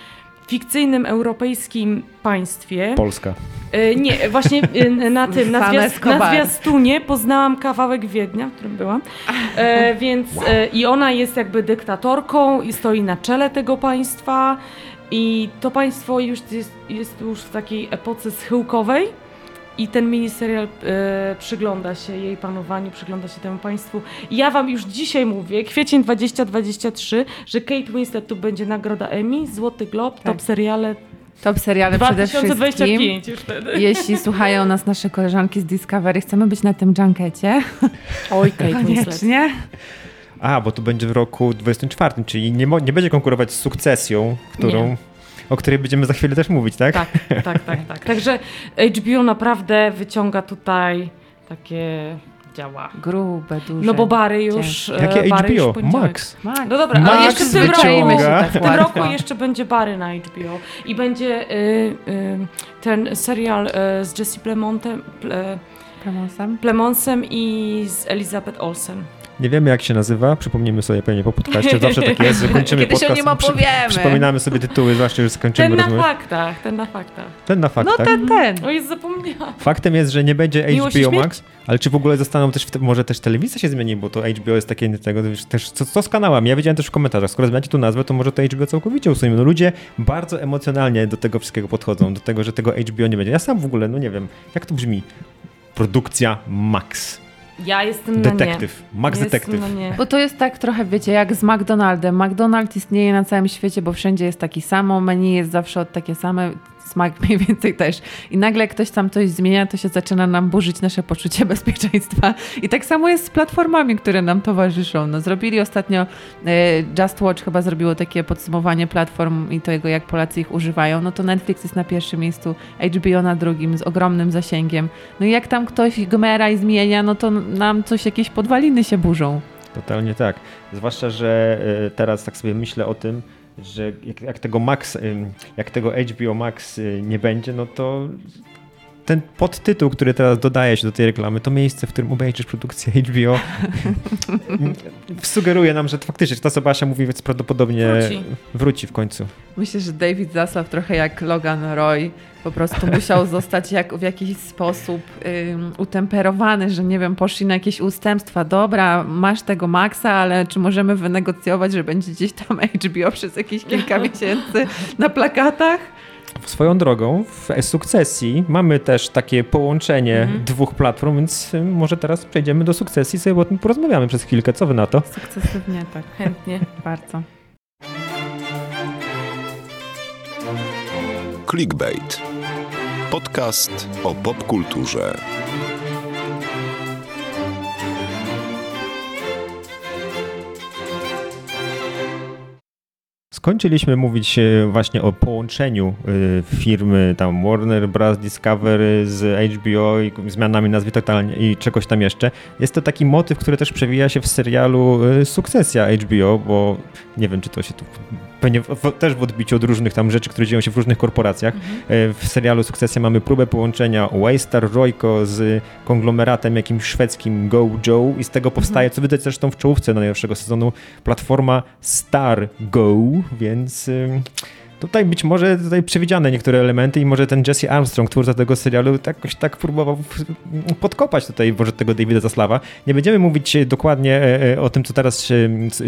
fikcyjnym europejskim państwie. Polska. Y, nie, właśnie y, na tym, na, zwiast, na zwiastunie poznałam kawałek Wiednia, w którym byłam. E, więc e, i ona jest jakby dyktatorką i stoi na czele tego państwa. I to państwo już jest, jest już w takiej epoce schyłkowej. I ten miniserial e, przygląda się jej panowaniu, przygląda się temu państwu. I ja wam już dzisiaj mówię, kwiecień 2023, że Kate Winslet tu będzie nagroda Emmy, Złoty Glob, Tak. top seriale Top seriale przede wszystkim. 2025 już wtedy. Jeśli słuchają nas nasze koleżanki z Discovery, chcemy być na tym junkecie. Oj, Kate Winslet. Koniecznie. A, bo to będzie w roku 24, czyli nie, nie będzie konkurować z sukcesją, którą, Nie. O której będziemy za chwilę też mówić, tak? Tak, tak, tak, tak. Także HBO naprawdę wyciąga tutaj takie działa. Grube, duże. No bo Bary już. e, Jakie Bary już HBO? poniedziałek. Max. Max. No dobra, Max ale jeszcze w tym roku, tak w tym roku jeszcze będzie Bary na HBO i będzie y, y, ten serial y, z Jesse Plemontem, Ple, Promosem. Plemonsem i z Elizabeth Olsen. Nie wiemy jak się nazywa, przypomnimy sobie pewnie po podcaście, zawsze tak jest, że kończymy Kiedyś podcast. o nim opowiemy. Przypominamy sobie tytuły, zwłaszcza, że skończymy Ten na rozmowę. faktach, ten na faktach. Ten na fakt, No ten, ten. O, jest zapomniałam. Faktem jest, że nie będzie Miłość HBO? Max, ale czy w ogóle zostaną też, te, może też telewizja się zmieni, bo to HBO jest takie tego, też, co, co z kanałami? Ja wiedziałem też w komentarzach, skoro zmieniacie tu nazwę, to może to HBO całkowicie usuniemy. No ludzie bardzo emocjonalnie do tego wszystkiego podchodzą, do tego, że tego HBO nie będzie. Ja sam w ogóle, no nie wiem, jak to brzmi? Produkcja Max. Ja jestem na nie. Detektyw. Max Jestem Detektyw. na nie. Bo to jest tak trochę, wiecie, jak z McDonaldem. McDonald's istnieje na całym świecie, bo wszędzie jest taki samo, menu jest zawsze od takie same, smak mniej więcej też. I nagle ktoś tam coś zmienia, to się zaczyna nam burzyć nasze poczucie bezpieczeństwa. I tak samo jest z platformami, które nam towarzyszą. No, zrobili ostatnio, e, Just Watch chyba zrobiło takie podsumowanie platform i tego, jak Polacy ich używają. No to Netflix jest na pierwszym miejscu, HBO na drugim, z ogromnym zasięgiem. No i jak tam ktoś gmera i zmienia, no to nam coś, jakieś podwaliny się burzą. Totalnie tak. Zwłaszcza, że y, teraz tak sobie myślę o tym, że jak, jak tego Max, jak tego HBO Max y, nie będzie, no to ten podtytuł, który teraz dodaje się do tej reklamy, to miejsce, w którym obejrzysz produkcję HBO, sugeruje nam, że faktycznie, ta co Basia mówi, więc prawdopodobnie Wróci. wróci w końcu. Myślę, że David Zaslav trochę jak Logan Roy po prostu musiał zostać jak, w jakiś sposób ym, utemperowany, że nie wiem, poszli na jakieś ustępstwa. Dobra, masz tego Maxa, ale czy możemy wynegocjować, że będzie gdzieś tam HBO przez jakieś kilka miesięcy na plakatach? Swoją drogą, w sukcesji mamy też takie połączenie Mhm. dwóch platform, więc y, może teraz przejdziemy do sukcesji i sobie o tym porozmawiamy przez chwilkę. Co wy na to? Sukcesywnie tak, Chętnie. bardzo. Clickbait. Podcast o popkulturze. Skończyliśmy mówić e, właśnie o połączeniu e, firmy tam Warner Bros. Discovery z HBO i zmianami nazwy totalnie i czegoś tam jeszcze. Jest to taki motyw, który też przewija się w serialu e, Sukcesja HBO, bo nie wiem, czy to się tu pewnie w, też w odbiciu od różnych tam rzeczy, które dzieją się w różnych korporacjach. E, W serialu Sukcesja mamy próbę połączenia Waystar Royco z konglomeratem jakimś szwedzkim Go Joe i z tego powstaje, co widać zresztą w czołówce najnowszego sezonu, platforma Star Go, więc tutaj być może tutaj przewidziane niektóre elementy i może ten Jesse Armstrong, twórca tego serialu, jakoś tak próbował w- podkopać tutaj może tego Davida Zaslawa. Nie będziemy mówić e, dokładnie e, e, o tym, co teraz,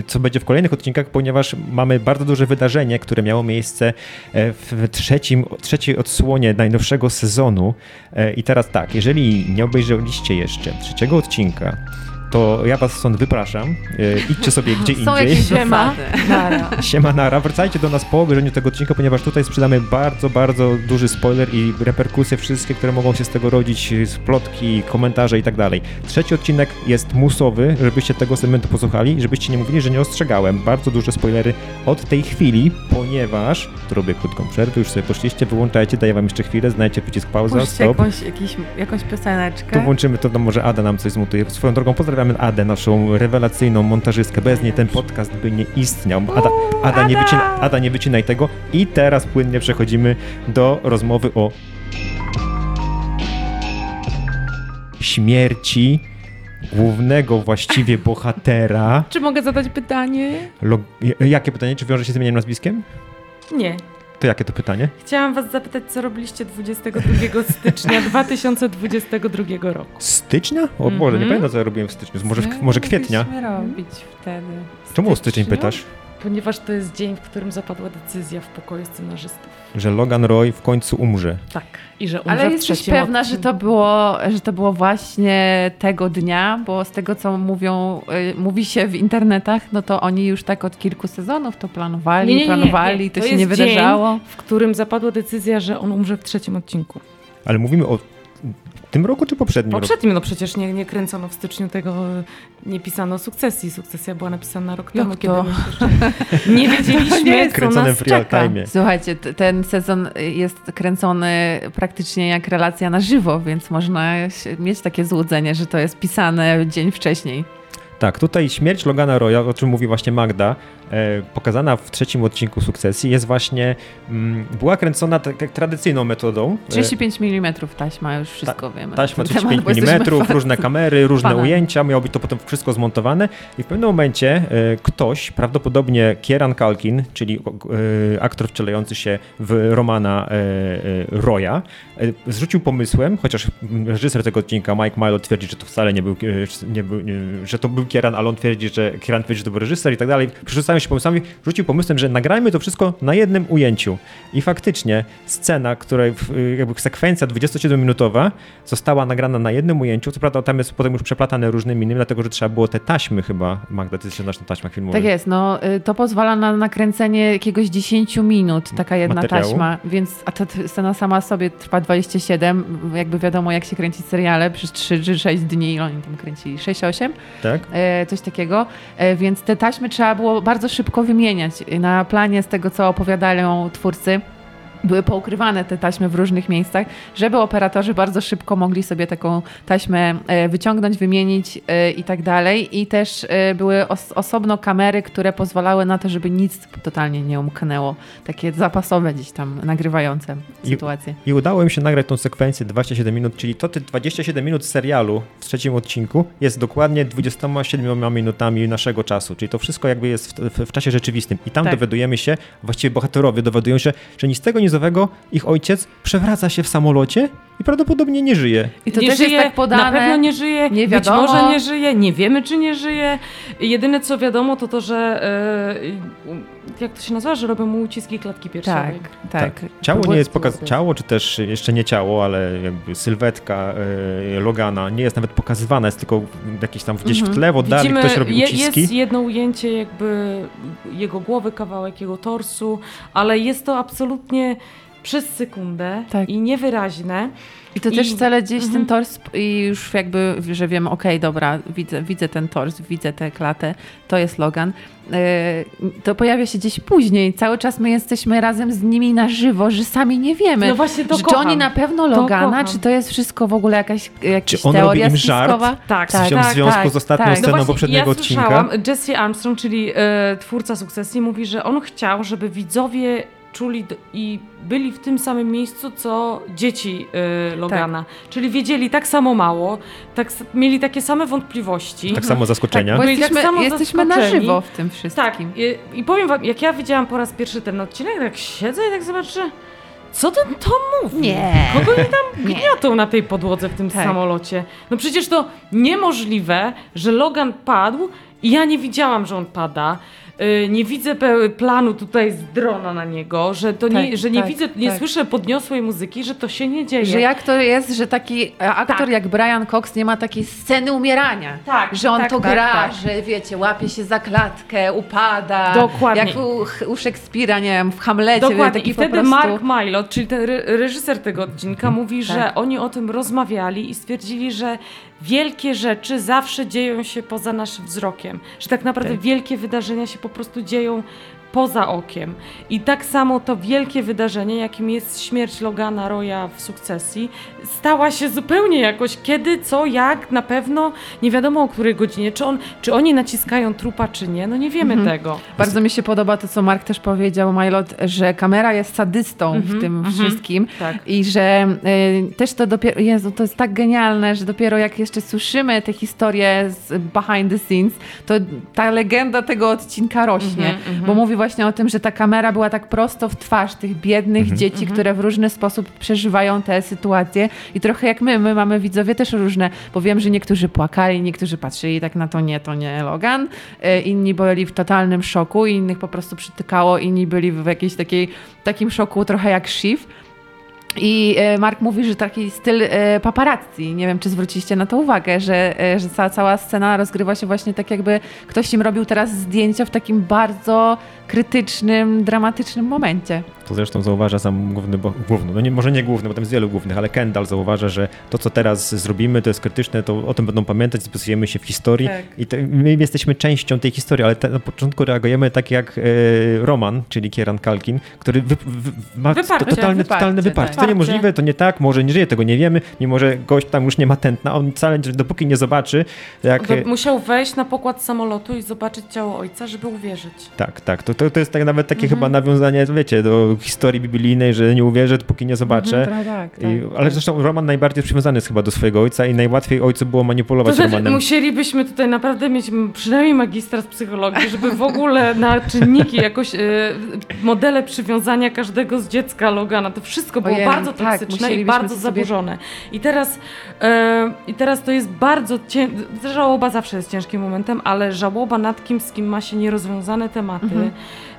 co będzie w kolejnych odcinkach, ponieważ mamy bardzo duże wydarzenie, które miało miejsce w trzecim, trzeciej odsłonie najnowszego sezonu. I teraz tak, jeżeli nie obejrzeliście jeszcze trzeciego odcinka, to ja was stąd wypraszam. E, Idźcie sobie gdzie Są indziej. jakieś Siema. Nara. Siema Nara, wracajcie do nas po obejrzeniu tego odcinka, ponieważ tutaj sprzedamy bardzo, bardzo duży spoiler i reperkusje wszystkie, które mogą się z tego rodzić, z plotki, komentarze i tak dalej. Trzeci odcinek jest musowy, żebyście tego segmentu posłuchali, żebyście nie mówili, że nie ostrzegałem. Bardzo duże spoilery od tej chwili, ponieważ, tu robię krótką przerwę, już sobie poszliście, wyłączajcie, daję wam jeszcze chwilę, znajdźcie przycisk pauza, Puśćcie stop. jakąś, jakiś, jakąś Tu pioseneczkę. włączymy to, no może Ada nam coś zmontuje. Swoją drogą pozdrawiamy Adę, naszą rewelacyjną montażystkę. Bez niej ten podcast by nie istniał. Ada, Ada, nie, wycina, Ada nie wycinaj tego. I teraz płynnie przechodzimy do rozmowy o śmierci głównego właściwie bohatera. Czy mogę zadać pytanie? Lo, jakie pytanie? Czy wiąże się z imieniem nazwiskiem? Nie. To jakie to pytanie? Chciałam was zapytać, co robiliście 22 stycznia 2022 roku. Stycznia? O Boże, nie Mhm. pamiętam co ja robiłem w styczniu. Może, w, Co może kwietnia? mogliśmy robić wtedy? Czemu o styczeń pytasz? Ponieważ to jest dzień, w którym zapadła decyzja w pokoju scenarzystów. Że Logan Roy w końcu umrze. Tak. I że umrze Ale w jesteś pewna, odcinku. że to, było, że to było właśnie tego dnia, bo z tego, co mówią, y, mówi się w internetach, no to oni już tak od kilku sezonów to planowali, Nie, nie, nie, planowali, nie. to, To się nie jest dzień, wydarzało. w którym zapadła decyzja, że on umrze w trzecim odcinku. Ale mówimy o tym roku czy poprzednim roku? Poprzednim, no przecież nie, nie kręcono w styczniu tego, nie pisano sukcesji. Sukcesja była napisana rok Jak temu, to? kiedy nie wiedzieliśmy, co Kręconym nas w real czeka. time. Słuchajcie, ten sezon jest kręcony praktycznie jak relacja na żywo, więc można mieć takie złudzenie, że to jest pisane dzień wcześniej. Tak, tutaj śmierć Logana Roya, o czym mówi właśnie Magda, pokazana w trzecim odcinku sukcesji, jest właśnie, mm, była kręcona tak tradycyjną metodą. E, 35 mm taśma, już wszystko wiemy. Taśma na ten temat, 35 bo jesteśmy mm, różne kamery, różne ujęcia, miało być to potem wszystko zmontowane i w pewnym momencie e, ktoś, prawdopodobnie Kieran Culkin, czyli e, aktor wcielający się w Romana e, e, Roya, e, zrzucił pomysłem, chociaż reżyser tego odcinka, Mike Milo twierdzi, że to wcale nie był, e, nie był że to był Kieran, ale on twierdzi, że Kieran twierdzi, że to był reżyser i tak dalej. Przerzucają się pomysłami, rzucił pomysłem, że nagrajmy to wszystko na jednym ujęciu. I faktycznie scena, której w- jakby sekwencja 27-minutowa została nagrana na jednym ujęciu, co prawda tam jest potem już przeplatane różnymi innymi, dlatego że trzeba było te taśmy chyba, Magda, ty się znasz na taśmach filmowych. Tak jest, no y, to pozwala na nakręcenie jakiegoś 10 minut, taka jedna Materiału. taśma, więc a ta scena sama sobie trwa 27, jakby wiadomo jak się kręci seriale, przez 3 czy 6 dni, oni tam kręcili 6-8, Tak? e, coś takiego, e, więc te taśmy trzeba było bardzo szybko wymieniać. Na planie z tego, co opowiadają twórcy, były poukrywane te taśmy w różnych miejscach, żeby operatorzy bardzo szybko mogli sobie taką taśmę e, wyciągnąć, wymienić e, i tak dalej. I też e, były os osobno kamery, które pozwalały na to, żeby nic totalnie nie umknęło. Takie zapasowe gdzieś tam nagrywające I- sytuacje. I udało im się nagrać tą sekwencję 27 minut, czyli to te 27 minut serialu w trzecim odcinku jest dokładnie 27 minutami naszego czasu, czyli to wszystko jakby jest w, w, w czasie rzeczywistym. I tam Tak. dowiadujemy się, właściwie bohaterowie dowiadują się, że ni z tego, ni ich ojciec przewraca się w samolocie i prawdopodobnie nie żyje. I to nie też żyje, jest tak podane. Na pewno nie żyje, nie być wiadomo. może nie żyje, nie wiemy czy nie żyje. Jedyne co wiadomo to to, że e, jak to się nazywa, że robią mu uciski klatki piersiowej. Tak, tak. Ciało Było nie jest pokazane, ciało, czy też jeszcze nie ciało, ale jakby sylwetka e, Logana nie jest nawet pokazywana, jest tylko jakieś tam gdzieś w tle, w oddali Widzimy, ktoś robi je, uciski. jest jedno ujęcie jakby jego głowy, kawałek jego torsu, ale jest to absolutnie przez sekundę Tak. i niewyraźne. I to I- też wcale gdzieś ten Mhm. tors i już jakby, że wiem, okej, dobra, widzę, widzę ten tors, widzę tę klatę, to jest Logan. E, To pojawia się gdzieś później. Cały czas my jesteśmy razem z nimi na żywo, że sami nie wiemy. No właśnie to czy kocham. oni na pewno To Logana, kocham. czy to jest wszystko w ogóle jakaś, jakaś Czy on robi teoria im żart? spiskowa? Tak, W związku- w związku z ostatnią tak. sceną właśnie poprzedniego ja odcinka. słyszałam, Jesse Armstrong, czyli e, twórca sukcesji, mówi, że on chciał, żeby widzowie czuli i byli w tym samym miejscu, co dzieci e, Logana. Czyli wiedzieli tak samo mało, tak, mieli takie same wątpliwości. Tak samo zaskoczenia. Bo Byli tak jesteśmy, samo jesteśmy na zaskoczeni. żywo w tym Tak, wszystkim. i, i powiem wam, jak ja widziałam po raz pierwszy ten odcinek, tak siedzę i tak zobaczę, co ten Tom mówi? Nie. Kogo oni tam Nie. gniotą na tej podłodze w tym Tak. samolocie? No przecież to niemożliwe, że Logan padł i ja nie widziałam, że on pada. Yy, Nie widzę planu tutaj z drona na niego, że, to nie, Tak, że nie tak, widzę, nie tak. słyszę podniosłej muzyki, że to się nie dzieje. Że jak to jest, że taki aktor Tak. jak Brian Cox nie ma takiej sceny umierania. Tak, że on tak, to gra, że wiecie, łapie się za klatkę, upada. Dokładnie. Jak u, u Szekspira, nie wiem, w Hamlecie. Dokładnie. Taki I wtedy prostu... Mark Mylod, czyli ten re- reżyser tego odcinka, mówi, że oni o tym rozmawiali i stwierdzili, że wielkie rzeczy zawsze dzieją się poza naszym wzrokiem. Że tak naprawdę Tak. wielkie wydarzenia się po prostu dzieją poza okiem. I tak samo to wielkie wydarzenie, jakim jest śmierć Logana Roya w sukcesji, stała się zupełnie jakoś kiedy, co, jak, na pewno nie wiadomo o której godzinie. Czy, on, czy oni naciskają trupa, czy nie, no nie wiemy Mhm. tego. Bardzo mi się podoba to, co Mark też powiedział, Mylot, że kamera jest sadystą w Mhm, tym mhm. wszystkim. Tak. I że y, też to dopiero, Jezu, to jest tak genialne, że dopiero jak jeszcze słyszymy te historie z behind the scenes, to ta legenda tego odcinka rośnie. Mhm, Bo mówi właśnie o tym, że ta kamera była tak prosto w twarz tych biednych dzieci, które w różny sposób przeżywają te sytuacje. I trochę jak my, my mamy widzowie też różne, bo wiem, że niektórzy płakali, niektórzy patrzyli tak na to, nie, to nie Logan. E, Inni byli w totalnym szoku, innych po prostu przytykało, inni byli w jakiejś takiej, takim szoku trochę jak Shiv. I e, Mark mówi, że taki styl e, paparazzi, nie wiem czy zwróciliście na to uwagę, że, e, że cała, cała scena rozgrywa się właśnie tak jakby ktoś im robił teraz zdjęcia w takim bardzo krytycznym, dramatycznym momencie. To zresztą zauważa sam główny, bo, główny no nie, może nie główny, bo tam jest wielu głównych, ale Kendall zauważa, że to, co teraz zrobimy, to jest krytyczne, to o tym będą pamiętać, spisujemy się w historii Tak. i te, my jesteśmy częścią tej historii, ale te, na początku reagujemy tak jak e, Roman, czyli Kieran Kalkin, który wy, wy, ma Wyparcie, totalny, wyparcie, totalny wyparcie. tak. To niemożliwe, to nie tak, może nie żyje, tego nie wiemy, mimo że gość tam już nie ma tętna, on wcale, dopóki nie zobaczy, jak... Do, musiał wejść na pokład samolotu i zobaczyć ciało ojca, żeby uwierzyć. Tak, tak. To, to, to jest tak nawet takie Mhm. chyba nawiązanie, wiecie, do historii biblijnej, że nie uwierzę, dopóki nie zobaczę. Tak, tak, I, ale zresztą Roman najbardziej jest przywiązany jest chyba do swojego ojca i najłatwiej ojcu było To manipulować znaczy, Romanem. musielibyśmy tutaj naprawdę mieć przynajmniej magistra z psychologii, żeby w ogóle na czynniki, jakoś e, modele przywiązania każdego z dziecka Logana, to wszystko było Ojej, bardzo tak, toksyczne i bardzo sobie- zaburzone. I teraz, e, I teraz to jest bardzo ciężkie, żałoba zawsze jest ciężkim momentem, ale żałoba nad kim, z kim ma się nierozwiązane tematy, Mhm.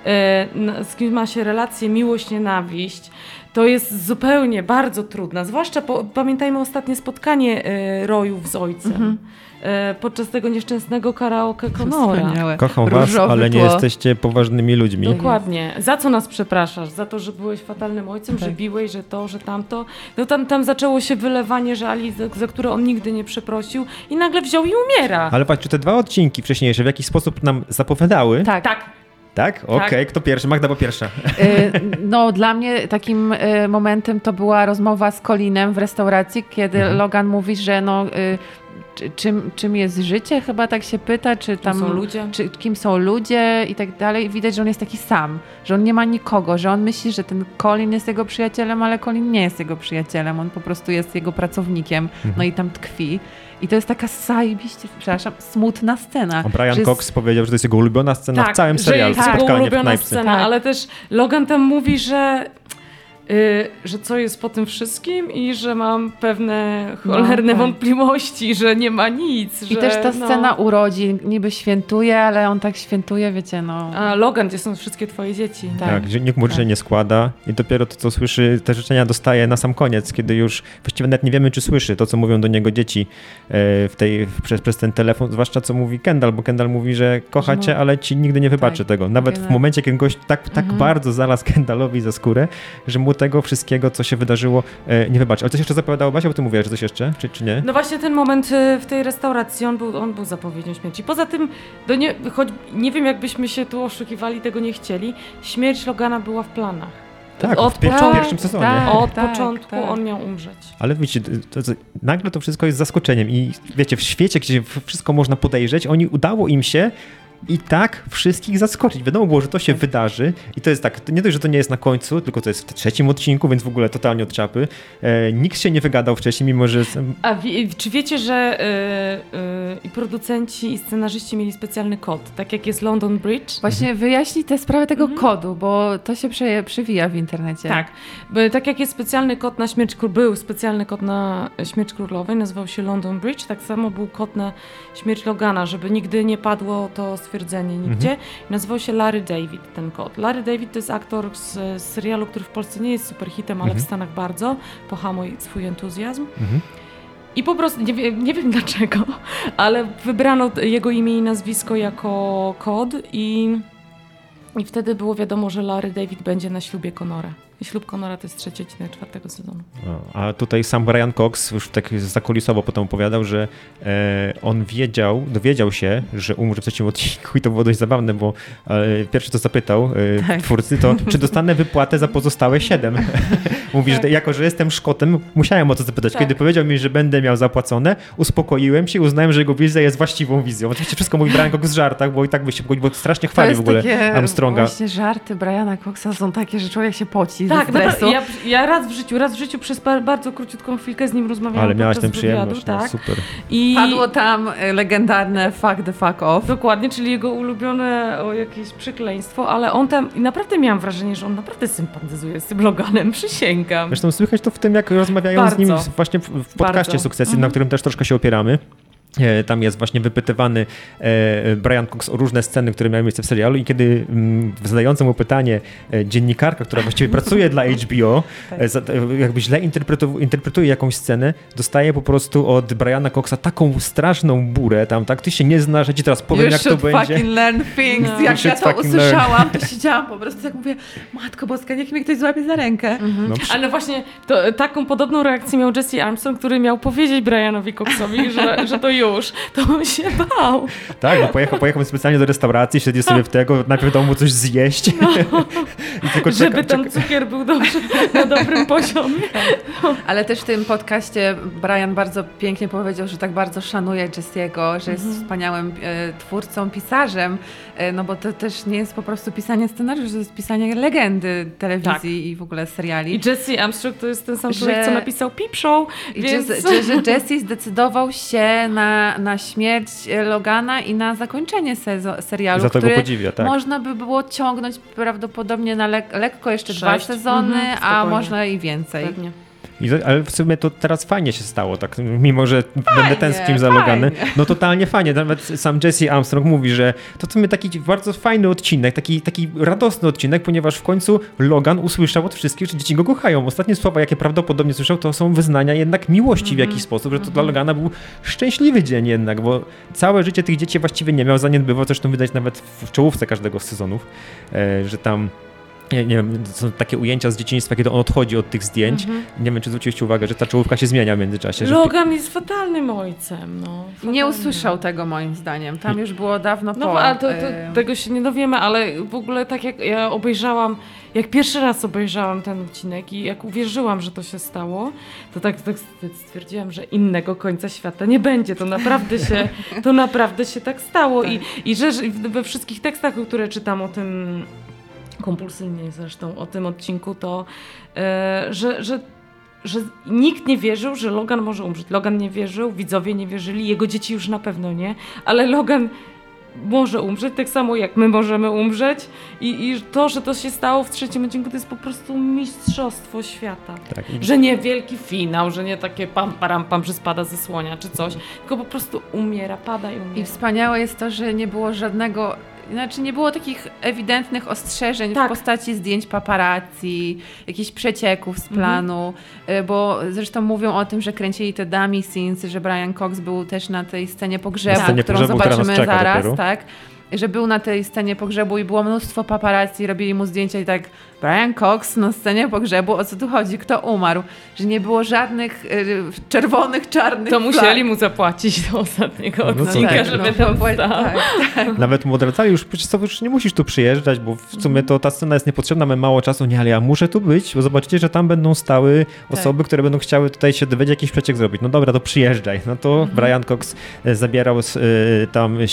E, z kim ma się relacje miłość, nienawiść, to jest zupełnie bardzo trudna. Zwłaszcza po, pamiętajmy ostatnie spotkanie e, Rojów z ojcem. Mhm. E, podczas tego nieszczęsnego karaoke Konora. Wspaniałe. Kocham was, Różowe ale nie tło. jesteście poważnymi ludźmi. Dokładnie. Za co nas przepraszasz? Za to, że byłeś fatalnym ojcem, że Tak. biłeś, że to, że tamto. No tam, tam zaczęło się wylewanie żali, za, za które on nigdy nie przeprosił i nagle wziął i umiera. Ale patrz, czy te dwa odcinki wcześniejsze w jakiś sposób nam zapowiadały? Tak. Tak. Tak? Okej, kto pierwszy? Magda była pierwsza. Y, No, dla mnie takim y, momentem to była rozmowa z Colinem w restauracji, kiedy Mhm. Logan mówi, że no, y, czy- czym, czym jest życie, chyba tak się pyta, czy Tam tam są ludzie. czy, kim są ludzie i tak dalej. Widać, że on jest taki sam, że on nie ma nikogo, że on myśli, że ten Colin jest jego przyjacielem, ale Colin nie jest jego przyjacielem, on po prostu jest jego pracownikiem, Mhm. no i tam tkwi. I to jest taka zajebiście, przepraszam, smutna scena. A Brian że jest- Cox powiedział, że to jest jego ulubiona scena w całym że serialu. jest jego Spotkanie w ulubiona scena, Tak. ale też Logan tam mówi, że y, że co jest po tym wszystkim i że mam pewne cholerne tak. wątpliwości, że nie ma nic. I że, też ta no. scena urodzin, niby świętuje, ale on tak świętuje, wiecie, no. A Logan, gdzie są wszystkie twoje dzieci? Tak. Tak, że nikt mu życzeń Tak. nie składa i dopiero to, co słyszy, te życzenia dostaje na sam koniec, kiedy już właściwie nawet nie wiemy, czy słyszy to, co mówią do niego dzieci e, w tej, w, przez, przez ten telefon, zwłaszcza co mówi Kendall, bo Kendall mówi, że kocha Że no- cię, ale ci nigdy nie wybaczy Tak, tego. Nawet w momencie, kiedy gość tak, tak Mhm. bardzo zalazł Kendallowi za skórę, że mu tego wszystkiego, co się wydarzyło, e, nie wybaczy. Ale coś jeszcze zapowiadało Basia, bo ty mówiłaś, że coś jeszcze, czy, czy nie? No właśnie ten moment y, w tej restauracji, on był, on był zapowiedzią śmierci. Poza tym, do nie, choć nie wiem jakbyśmy się tu oszukiwali, tego nie chcieli, śmierć Logana była w planach. Tak, od w, pier- początku- pierwszym sezonie. tak. Od tak, początku tak. on miał umrzeć. Ale wiecie, to, to, nagle to wszystko jest zaskoczeniem i wiecie, w świecie, gdzie wszystko można podejrzeć, oni udało im się i tak wszystkich zaskoczyć. Wiadomo było, że to się wydarzy i to jest tak, nie dość, że to nie jest na końcu, tylko to jest w trzecim odcinku, więc w ogóle totalnie od czapy. E, nikt się nie wygadał wcześniej, mimo że... A wie, czy wiecie, że y, y, i producenci, i scenarzyści mieli specjalny kod, tak jak jest London Bridge? Właśnie wyjaśnij tę sprawę tego Mhm. kodu, bo to się prze, przewija w internecie. Tak. Bo tak jak jest specjalny kod na śmierć król, był specjalny kod na śmierć królowej, nazywał się London Bridge, tak samo był kod na śmierć Logana, żeby nigdy nie padło to stwierdzenie nigdzie. I nazywał się Larry David ten kod. Larry David to jest aktor z, z serialu, który w Polsce nie jest super hitem, ale Mhm. w Stanach bardzo. Pohamuj swój entuzjazm. Mhm. I po prostu, nie, wiem- nie wiem dlaczego, ale wybrano jego imię i nazwisko jako kod i, i wtedy było wiadomo, że Larry David będzie na ślubie Conora. Ślub Conora to jest trzeci odcinek czwartego sezonu. A tutaj sam Brian Cox już tak zakulisowo potem opowiadał, że e, on wiedział, dowiedział się, że umrze w trzecim odcinku i to było dość zabawne, bo e, pierwszy to zapytał e, Tak. twórcy, to czy dostanę wypłatę za pozostałe siedem? Mówi, że jako, że jestem Szkotem, musiałem o to zapytać. Tak. Kiedy powiedział mi, że będę miał zapłacone, uspokoiłem się i uznałem, że jego wizja jest właściwą wizją. Oczywiście wszystko mówi Brian Cox w żartach, bo i tak by się bo strasznie chwali w ogóle takie, Armstronga. właśnie żarty Briana Coxa są takie, że człowiek się poci Tak, ze stresu. ja, ja raz w życiu, raz w życiu przez ba- bardzo króciutką chwilkę z nim rozmawiałam Ale miałaś tę podczas wywiadu, przyjemność, no, tak. super. I Padło tam e, legendarne fuck the fuck off. Dokładnie, czyli jego ulubione o jakieś przekleństwo, ale on tam, i naprawdę miałam wrażenie, że on naprawdę sympatyzuje z tym Loganem, przysięgam. Zresztą słychać to w tym, jak rozmawiają z nim Bardzo. właśnie w, w podcaście Bardzo. Sukcesji, Mhm. na którym też troszkę się opieramy. E, tam jest właśnie wypytywany e, Brian Cox o różne sceny, które miały miejsce w serialu i kiedy mm, zadająca mu pytanie e, dziennikarka, która właściwie pracuje dla HBO, tak. jakby źle interpretuje jakąś scenę, dostaje po prostu od Briana Coxa taką straszną burę tam, tak? Ty się nie znasz, że ci teraz powiem, you jak to będzie. fucking learn things. No. Jak ja to usłyszałam, learn. to siedziałam po prostu, jak mówię, Matko Boska, niech mnie ktoś złapie za rękę. Mhm. No, Ale właśnie to, taką podobną reakcję miał Jesse Armstrong, który miał powiedzieć Brianowi Coxowi, że, że to już już, to on się bał. Tak, no pojechał, pojechał specjalnie do restauracji, siedzi sobie w tego, najpierw dał mu coś zjeść. No. I tylko Żeby czeka, ten cukier był dobrze, na dobrym poziomie. No. Ale też w tym podcaście Brian bardzo pięknie powiedział, że tak bardzo szanuje Jesse'ego, że jest mhm. wspaniałym e, twórcą, pisarzem, e, no bo to też nie jest po prostu pisanie scenariuszy, to jest pisanie legendy telewizji tak. i w ogóle seriali. I Jesse Armstrong to jest ten sam człowiek, że... co napisał Peep Show. I więc... że Jesse zdecydował się na na, śmierć Logana i na zakończenie serialu, Za który podziwia, tak. można by było ciągnąć prawdopodobnie na le lekko jeszcze Sześć. dwa sezony, mhm, a można i więcej. Pewnie. I, ale w sumie to teraz fajnie się stało, tak, mimo że fajnie, będę tęsknił za Logany. No totalnie fajnie, nawet sam Jesse Armstrong mówi, że to w taki bardzo fajny odcinek, taki, taki radosny odcinek, ponieważ w końcu Logan usłyszał od wszystkich, że dzieci go kochają. Ostatnie słowa, jakie prawdopodobnie słyszał, to są wyznania jednak miłości w jakiś mhm. sposób, że to dla mhm. Logana był szczęśliwy dzień jednak, bo całe życie tych dzieci właściwie nie miał, zaniedbywał, zresztą widać nawet w czołówce każdego z sezonów, e, że tam nie, nie wiem, są takie ujęcia z dzieciństwa, kiedy on odchodzi od tych zdjęć. Mhm. Nie wiem, czy zwróciłeś uwagę, że ta czołówka się zmienia w międzyczasie. Logan jest fatalnym ojcem. No, Nie usłyszał tego moim zdaniem. Tam już było dawno no, po. No, ale to, to, tego się nie dowiemy, ale w ogóle tak jak ja obejrzałam, jak pierwszy raz obejrzałam ten odcinek i jak uwierzyłam, że to się stało, to tak, tak stwierdziłam, że innego końca świata nie będzie. To naprawdę się, to naprawdę się tak stało. Tak. I, I że we wszystkich tekstach, które czytam o tym kompulsyjnie zresztą o tym odcinku, to e, że, że, że nikt nie wierzył, że Logan może umrzeć. Logan nie wierzył, widzowie nie wierzyli, jego dzieci już na pewno nie, ale Logan może umrzeć, tak samo jak my możemy umrzeć i, i to, że to się stało w trzecim odcinku, to jest po prostu mistrzostwo świata. Tak. Że nie wielki finał, że nie takie pam, param, pam, że spada ze słonia czy coś, tylko po prostu umiera, pada i umiera. I wspaniałe jest to, że nie było żadnego znaczy nie było takich ewidentnych ostrzeżeń tak. w postaci zdjęć paparazzi, jakichś przecieków z planu, mhm. bo zresztą mówią o tym, że kręcili te dummy scenes, że Brian Cox był też na tej scenie pogrzebu, scenie którą pogrzebu, zobaczymy zaraz, dopiero. tak? Że był na tej scenie pogrzebu i było mnóstwo paparazzi, robili mu zdjęcia i tak Brian Cox na scenie pogrzebu, o co tu chodzi, kto umarł, że nie było żadnych y, czerwonych, czarnych To musieli mu zapłacić do ostatniego no, odcinka, tak, żeby no, tam tak, tak. Nawet mu odradzali, już, co, już nie musisz tu przyjeżdżać, bo w sumie to ta scena jest niepotrzebna, mamy mało czasu, nie, ale ja muszę tu być, bo zobaczycie, że tam będą stały tak. osoby, które będą chciały tutaj się dowiedzieć, jakiś przeciek zrobić. No dobra, to przyjeżdżaj. No to mhm. Brian Cox e, zabierał y, tam y,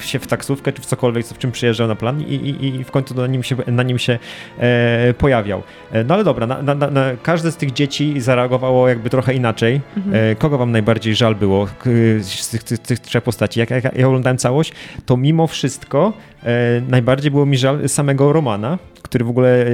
się w taksówkę, czy w cokolwiek, w czym przyjeżdżał na plan i, i, i w końcu na nim się, na nim się E, pojawiał. E, no ale dobra, na, na, na, każde z tych dzieci zareagowało jakby trochę inaczej. Mhm. E, kogo wam najbardziej żal było z tych, tych, tych trzech postaci? Jak, jak ja oglądałem całość, to mimo wszystko najbardziej było mi żal samego Romana, który w ogóle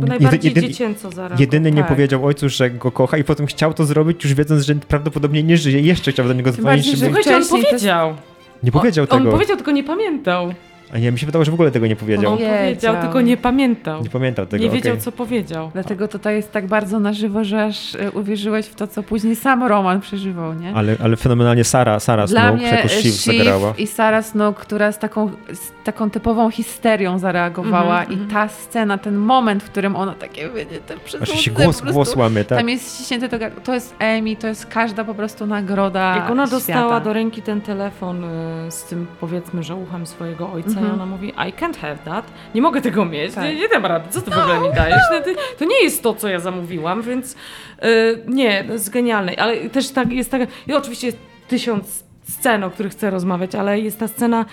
najbardziej jedy, dziecięco zareagował. jedyny nie tak. powiedział ojcu, że go kocha i potem chciał to zrobić, już wiedząc, że prawdopodobnie nie żyje. Jeszcze chciał do niego dzwonić. Słuchajcie, on powiedział. Nie powiedział on, tego. On powiedział, tylko nie pamiętał. A nie, mi się wydało, że w ogóle tego nie powiedział. On powiedział, tylko nie pamiętał. Nie pamiętał tego, Nie wiedział, okay. co powiedział. Dlatego to jest tak bardzo na żywo, że aż e, uwierzyłeś w to, co później sam Roman przeżywał, nie? Ale, ale fenomenalnie Sara, Sara Dla Snook jako Shiv zagrała. i Sara Snook, która z taką, z taką typową histerią zareagowała mm -hmm, i mm -hmm. ta scena, ten moment, w którym ona takie, wiecie, ten Aż się głos, głos łamie, tak? Tam jest ściśnięte to, to jest Amy, to jest każda po prostu nagroda Jak ona świata. dostała do ręki ten telefon y, z tym, powiedzmy, że uchem swojego ojca mm -hmm. i ona mówi, I can't have that. Nie mogę tego mieć, tak. nie, nie dam rady. Co ty w ogóle mi dajesz? No, to nie jest to, co ja zamówiłam, więc yy, nie, to jest genialne. Ale też tak jest taka, i oczywiście jest tysiąc scen, o których chcę rozmawiać, ale jest ta scena,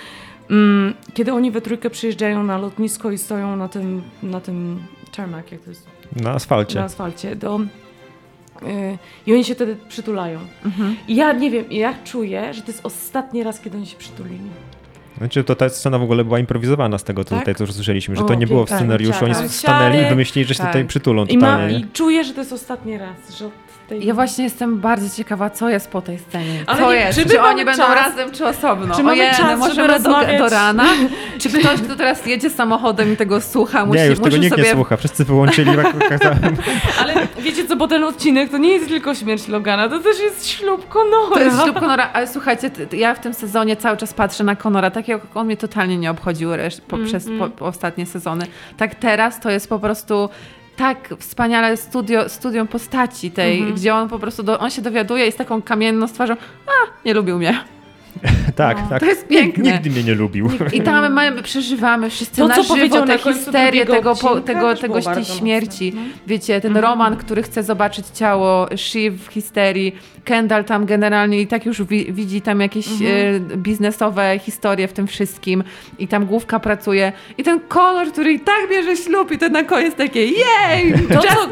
mm, kiedy oni we trójkę przyjeżdżają na lotnisko i stoją na tym, na tym tarmac, jak to jest? Na asfalcie. Na asfalcie. Do, y, i oni się wtedy przytulają. Mhm. I ja nie wiem, ja czuję, że to jest ostatni raz, kiedy oni się przytulili. Znaczy to ta scena w ogóle była improwizowana z tego, co Tak? tutaj co słyszeliśmy, że O, to nie było w pięknie. scenariuszu, oni Tak. stanęli i wymyślili, że się Tak. tutaj przytulą I, ma, totalnie. I czuję, że to jest ostatni raz, że tej... Ja właśnie jestem bardzo ciekawa, co jest po tej scenie. Ale co nie- jest? czy Czy, oni będą czas? razem, czy osobno? Czy mamy Ojej, czas, możemy do, rozmawiać? do rana? Czy ktoś, kto teraz jedzie samochodem i tego słucha, musi, Nie, już tego nikt sobie... nie słucha, wszyscy wyłączyli. Ale wiecie co, bo ten odcinek to nie jest tylko śmierć Logana, to też jest ślub Conora. To jest ślub Conora, ale słuchajcie, ja w tym sezonie cały czas patrzę na Conora, tak jak on mnie totalnie nie obchodził resz- po, Mm, przez mm. po, po ostatnie sezony. Tak teraz to jest po prostu tak wspaniale studio, studium postaci tej, Mhm. gdzie on po prostu, do, on się dowiaduje i z taką kamienną twarzą, a, nie lubił mnie. tak, No, tak. to jest piękne. Nigdy mnie nie lubił. I tam mamy, przeżywamy wszyscy To, na co żywo powiedział tę histerię tego, po, tego, tego tej śmierci. mocne, no. Wiecie, ten Mhm. Roman, który chce zobaczyć ciało Shiv w histerii, Kendall tam generalnie i tak już wi widzi tam jakieś Mhm. e, biznesowe historie w tym wszystkim i tam główka pracuje i ten Conor, który i tak bierze ślub i to na koniec takie jej, To, just co,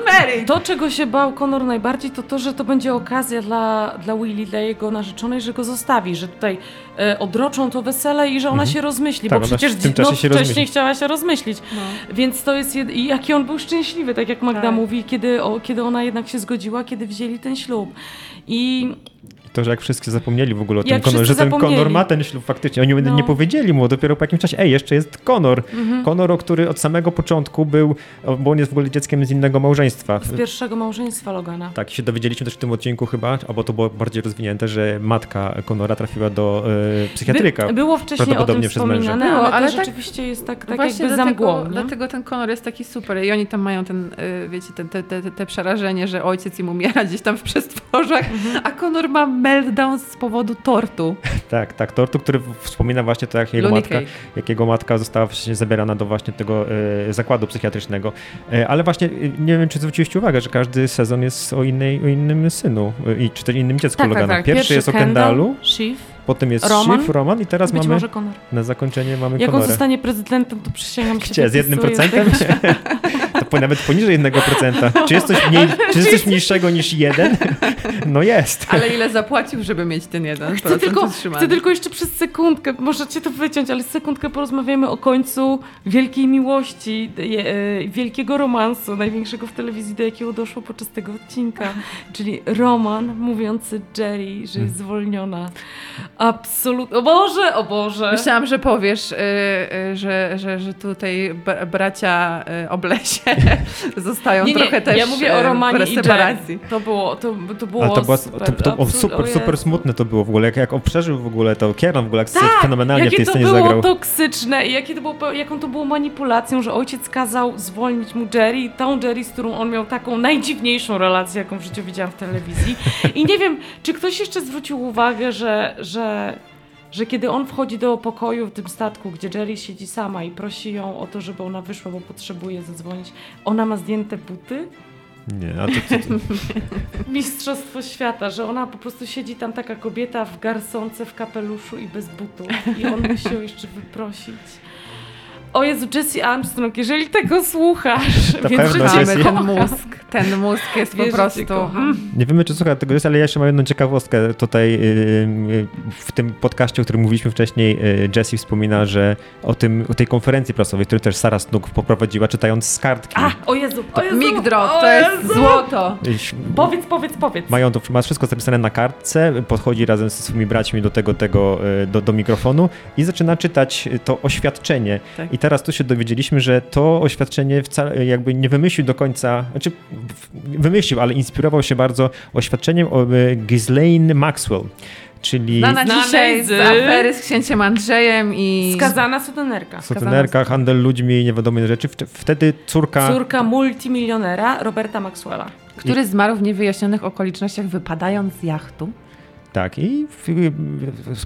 to, czego się bał Conor najbardziej, to to, że to będzie okazja dla, dla Willy, dla jego narzeczonej, że go zostawi, że tutaj e, odroczą to wesele i że ona się rozmyśli, Tak, bo przecież w no, wcześniej rozmyśli. chciała się rozmyślić. No. Więc to jest, jed... i jaki on był szczęśliwy, tak jak Magda Tak. mówi, kiedy, o, kiedy ona jednak się zgodziła, kiedy wzięli ten ślub. I To, że jak wszyscy zapomnieli w ogóle o tym Jak Conor, że ten zapomnieli. Conor ma ten ślub faktycznie. Oni No. nie powiedzieli mu dopiero po jakimś czasie, ej, jeszcze jest Conor. Mhm. Conor, o który od samego początku był, bo on jest w ogóle dzieckiem z innego małżeństwa. z pierwszego małżeństwa Logana. Tak, się dowiedzieliśmy też w tym odcinku chyba, albo to było bardziej rozwinięte, że matka Conora trafiła do e, psychiatryka. By, było wcześniej o tym wspominane, Było, ale, to ale tak- rzeczywiście jest tak, tak Właśnie jakby za dlatego, mgłą. nie? dlatego ten Conor jest taki super i oni tam mają ten, y, wiecie, te, te, te, te przerażenie, że ojciec im umiera gdzieś tam w przestworzach, Mhm. a Conor ma meltdown z powodu tortu. Tak, tak, Tortu, który wspomina właśnie to, jak jego matka, cake. jak jego matka została właśnie zabierana do właśnie tego e, zakładu psychiatrycznego. E, ale właśnie e, nie wiem, czy zwróciłeś uwagę, że każdy sezon jest o, innej, o innym synu e, i czy też innym dziecku Tak, tak, Logana. tak. Pierwszy, jest o Kendalu, Shiv, potem jest Roman, Shiv, Roman i teraz być mamy na zakończenie mamy Jak on zostanie prezydentem, to przysięgam się Gdzie? Z jednym procentem? To po, nawet poniżej jednego procenta. Czy jest coś, mniej, czy jest coś mniejszego niż jeden? No jest. Ale ile zapłacił, żeby mieć ten jeden Chcę tylko, chcę tylko jeszcze przez sekundkę, możecie to wyciąć, ale sekundkę porozmawiamy o końcu wielkiej miłości, e, wielkiego romansu, największego w telewizji, do jakiego doszło podczas tego odcinka. Czyli Roman mówiący Jerry, że jest zwolniona. Absolutnie. O Boże, o Boże. Myślałam, że powiesz, y, y, że, że, że tutaj bracia y, Oblesie zostają Nie, nie, trochę też ja mówię o y, Romanie i separacji. To było, to, to było Ale to, była, super. to, to, o, super, o super smutne to było w ogóle. Jak, jak on przeżył w ogóle to, Kieran w ogóle jak Tak, fenomenalnie w jakie tej to scenie było zagrał. toksyczne i jakie to było, jaką to było manipulacją, że ojciec kazał zwolnić mu Jerry, tą Jerry, z którą on miał taką najdziwniejszą relację, jaką w życiu widziałam w telewizji. I nie wiem, czy ktoś jeszcze zwrócił uwagę, że, że, że kiedy on wchodzi do pokoju w tym statku, gdzie Jerry siedzi sama i prosi ją o to, żeby ona wyszła, bo potrzebuje zadzwonić, ona ma zdjęte buty? Nie, a to, to, to, Mistrzostwo świata, że ona po prostu siedzi tam taka kobieta w garsonce, w kapeluszu i bez butów i on musi ją jeszcze wyprosić. O Jezu, Jesse Armstrong, jeżeli tego słuchasz, Na więc. Mamy ten mózg. Ten mózg jest po prostu... kocham. Mm. nie wiemy, czy słucha tego jest, ale ja jeszcze mam jedną ciekawostkę. Tutaj yy, yy, w tym podcaście, o którym mówiliśmy wcześniej, yy, Jessie wspomina, że o, tym, o tej konferencji prasowej, którą też Sarah Snook poprowadziła, czytając z kartki. A, o Jezu, o Jezu, Mic drop, o to jest Jezu. złoto. Powiedz, powiedz, powiedz. Mają to, ma wszystko zapisane na kartce, podchodzi razem ze swoimi braćmi do tego, tego do, do mikrofonu i zaczyna czytać to oświadczenie. Tak. I teraz tu się dowiedzieliśmy, że to oświadczenie wcale jakby nie wymyślił do końca, znaczy wymyślił, ale inspirował się bardzo oświadczeniem e, Ghislaine Maxwell, czyli Znana dzisiaj z z- afery z księciem Andrzejem i... Skazana sutenerka. sutenerka, handel ludźmi i niewiadome rzeczy. Wt- Wtedy córka... Córka multimilionera Roberta Maxwella. Który zmarł w niewyjaśnionych okolicznościach wypadając z jachtu. Tak, i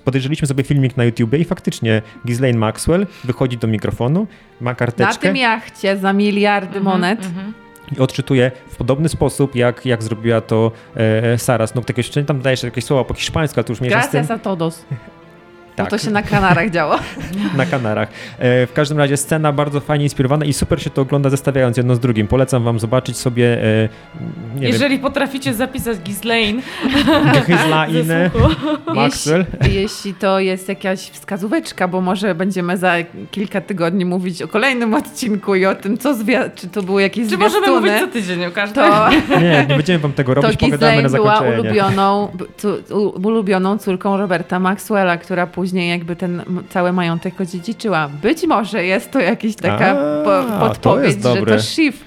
podejrzeliśmy sobie filmik na YouTubie i faktycznie Ghislaine Maxwell wychodzi do mikrofonu, ma Na karteczkę. tym jachcie za miliardy monet. Mhm. i odczytuje w podobny sposób, jak, jak zrobiła to e, Sara Snook. Takie jeszcze tam daje się jakieś słowa po hiszpańsku, ale to już mniejsza z tym. Gracias a todos. Tak. To się na Kanarach działo. na Kanarach. E, w każdym razie scena bardzo fajnie inspirowana i super się to ogląda zestawiając jedno z drugim. Polecam wam zobaczyć sobie, e, nie Jeżeli wiem. potraficie zapisać Ghislaine Ghislaine, Maxwell. Jeśli, jeśli to jest jakaś wskazóweczka, bo może będziemy za kilka tygodni mówić o kolejnym odcinku i o tym, co zwiat, czy to były jakieś Czy zwiastuny. możemy mówić co tydzień o każdym? To... Nie, nie będziemy wam tego robić, to pogadamy na zakończenie. była ulubioną, ulubioną córką Roberta Maxwella, która później jakby ten cały majątek odziedziczyła. Być może jest to jakaś taka A, po, podpowiedź, to że to Shiv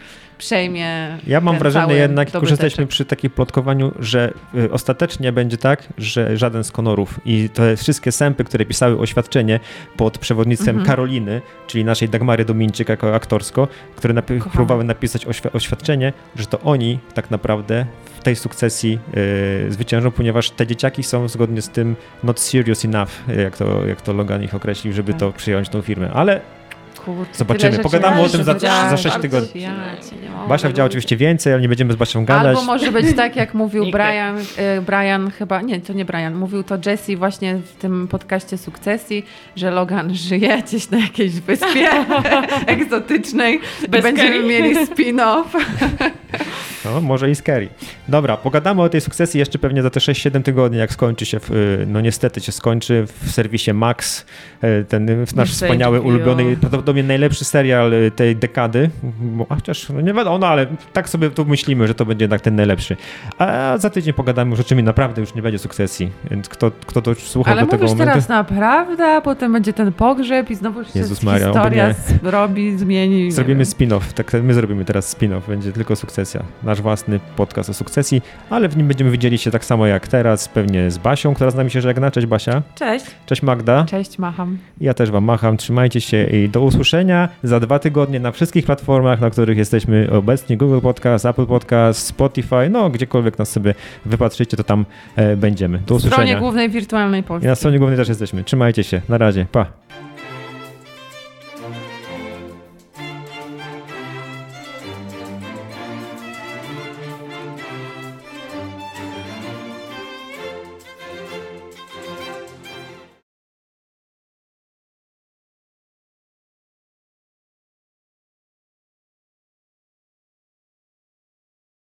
przejmie. Ja mam wrażenie jednak, jak już jesteśmy przy takim plotkowaniu, że y, ostatecznie będzie tak, że żaden z Konorów i te wszystkie sępy, które pisały oświadczenie pod przewodnictwem -hmm. Karoliny, czyli naszej Dagmary Dominczyk jako aktorsko, które napi próbowały napisać oświ oświadczenie, że to oni tak naprawdę w tej sukcesji y, zwyciężą, ponieważ te dzieciaki są zgodnie z tym not serious enough, jak to, jak to Logan ich określił, żeby tak. to przyjąć tą firmę. Ale Kurczę, Zobaczymy. Pogadamy o tym za, za 6 tygodni. Ja Basia widziała oczywiście więcej, ale nie będziemy z Basią gadać. Albo może być tak, jak mówił Brian, e, Brian chyba, nie, to nie Brian, mówił to Jesse właśnie w tym podcaście Sukcesji, że Logan żyje gdzieś na jakiejś wyspie egzotycznej Bez i będziemy mieli spin-off. No, może i scary. Dobra, pogadamy o tej sukcesji jeszcze pewnie za te 6-7 tygodni, jak skończy się, w, y, no niestety się skończy w serwisie Max, y, ten nasz wspaniały, ulubiony, prawdopodobnie najlepszy serial y, tej dekady, a chociaż no nie wiadomo, no ale tak sobie tu myślimy, że to będzie jednak ten najlepszy. A za tydzień pogadamy już o czym naprawdę już nie będzie sukcesji, więc kto, kto to słuchał ale do tego momentu... Ale teraz naprawdę, a potem będzie ten pogrzeb i znowu się Jezus Maria, historia robi, zmieni. Zrobimy spin-off, tak my zrobimy teraz spin-off, będzie tylko sukcesja nasz własny podcast o sukcesji, ale w nim będziemy widzieli się tak samo jak teraz, pewnie z Basią, która z nami się żegna. Cześć Basia. Cześć. Cześć Magda. Cześć, macham. Ja też wam macham. Trzymajcie się i do usłyszenia za dwa tygodnie na wszystkich platformach, na których jesteśmy obecni. Google Podcast, Apple Podcast, Spotify, no gdziekolwiek nas sobie wypatrzycie, to tam e, będziemy. Do usłyszenia. Na stronie głównej Wirtualnej Polski. I na stronie głównej też jesteśmy. Trzymajcie się. Na razie. Pa.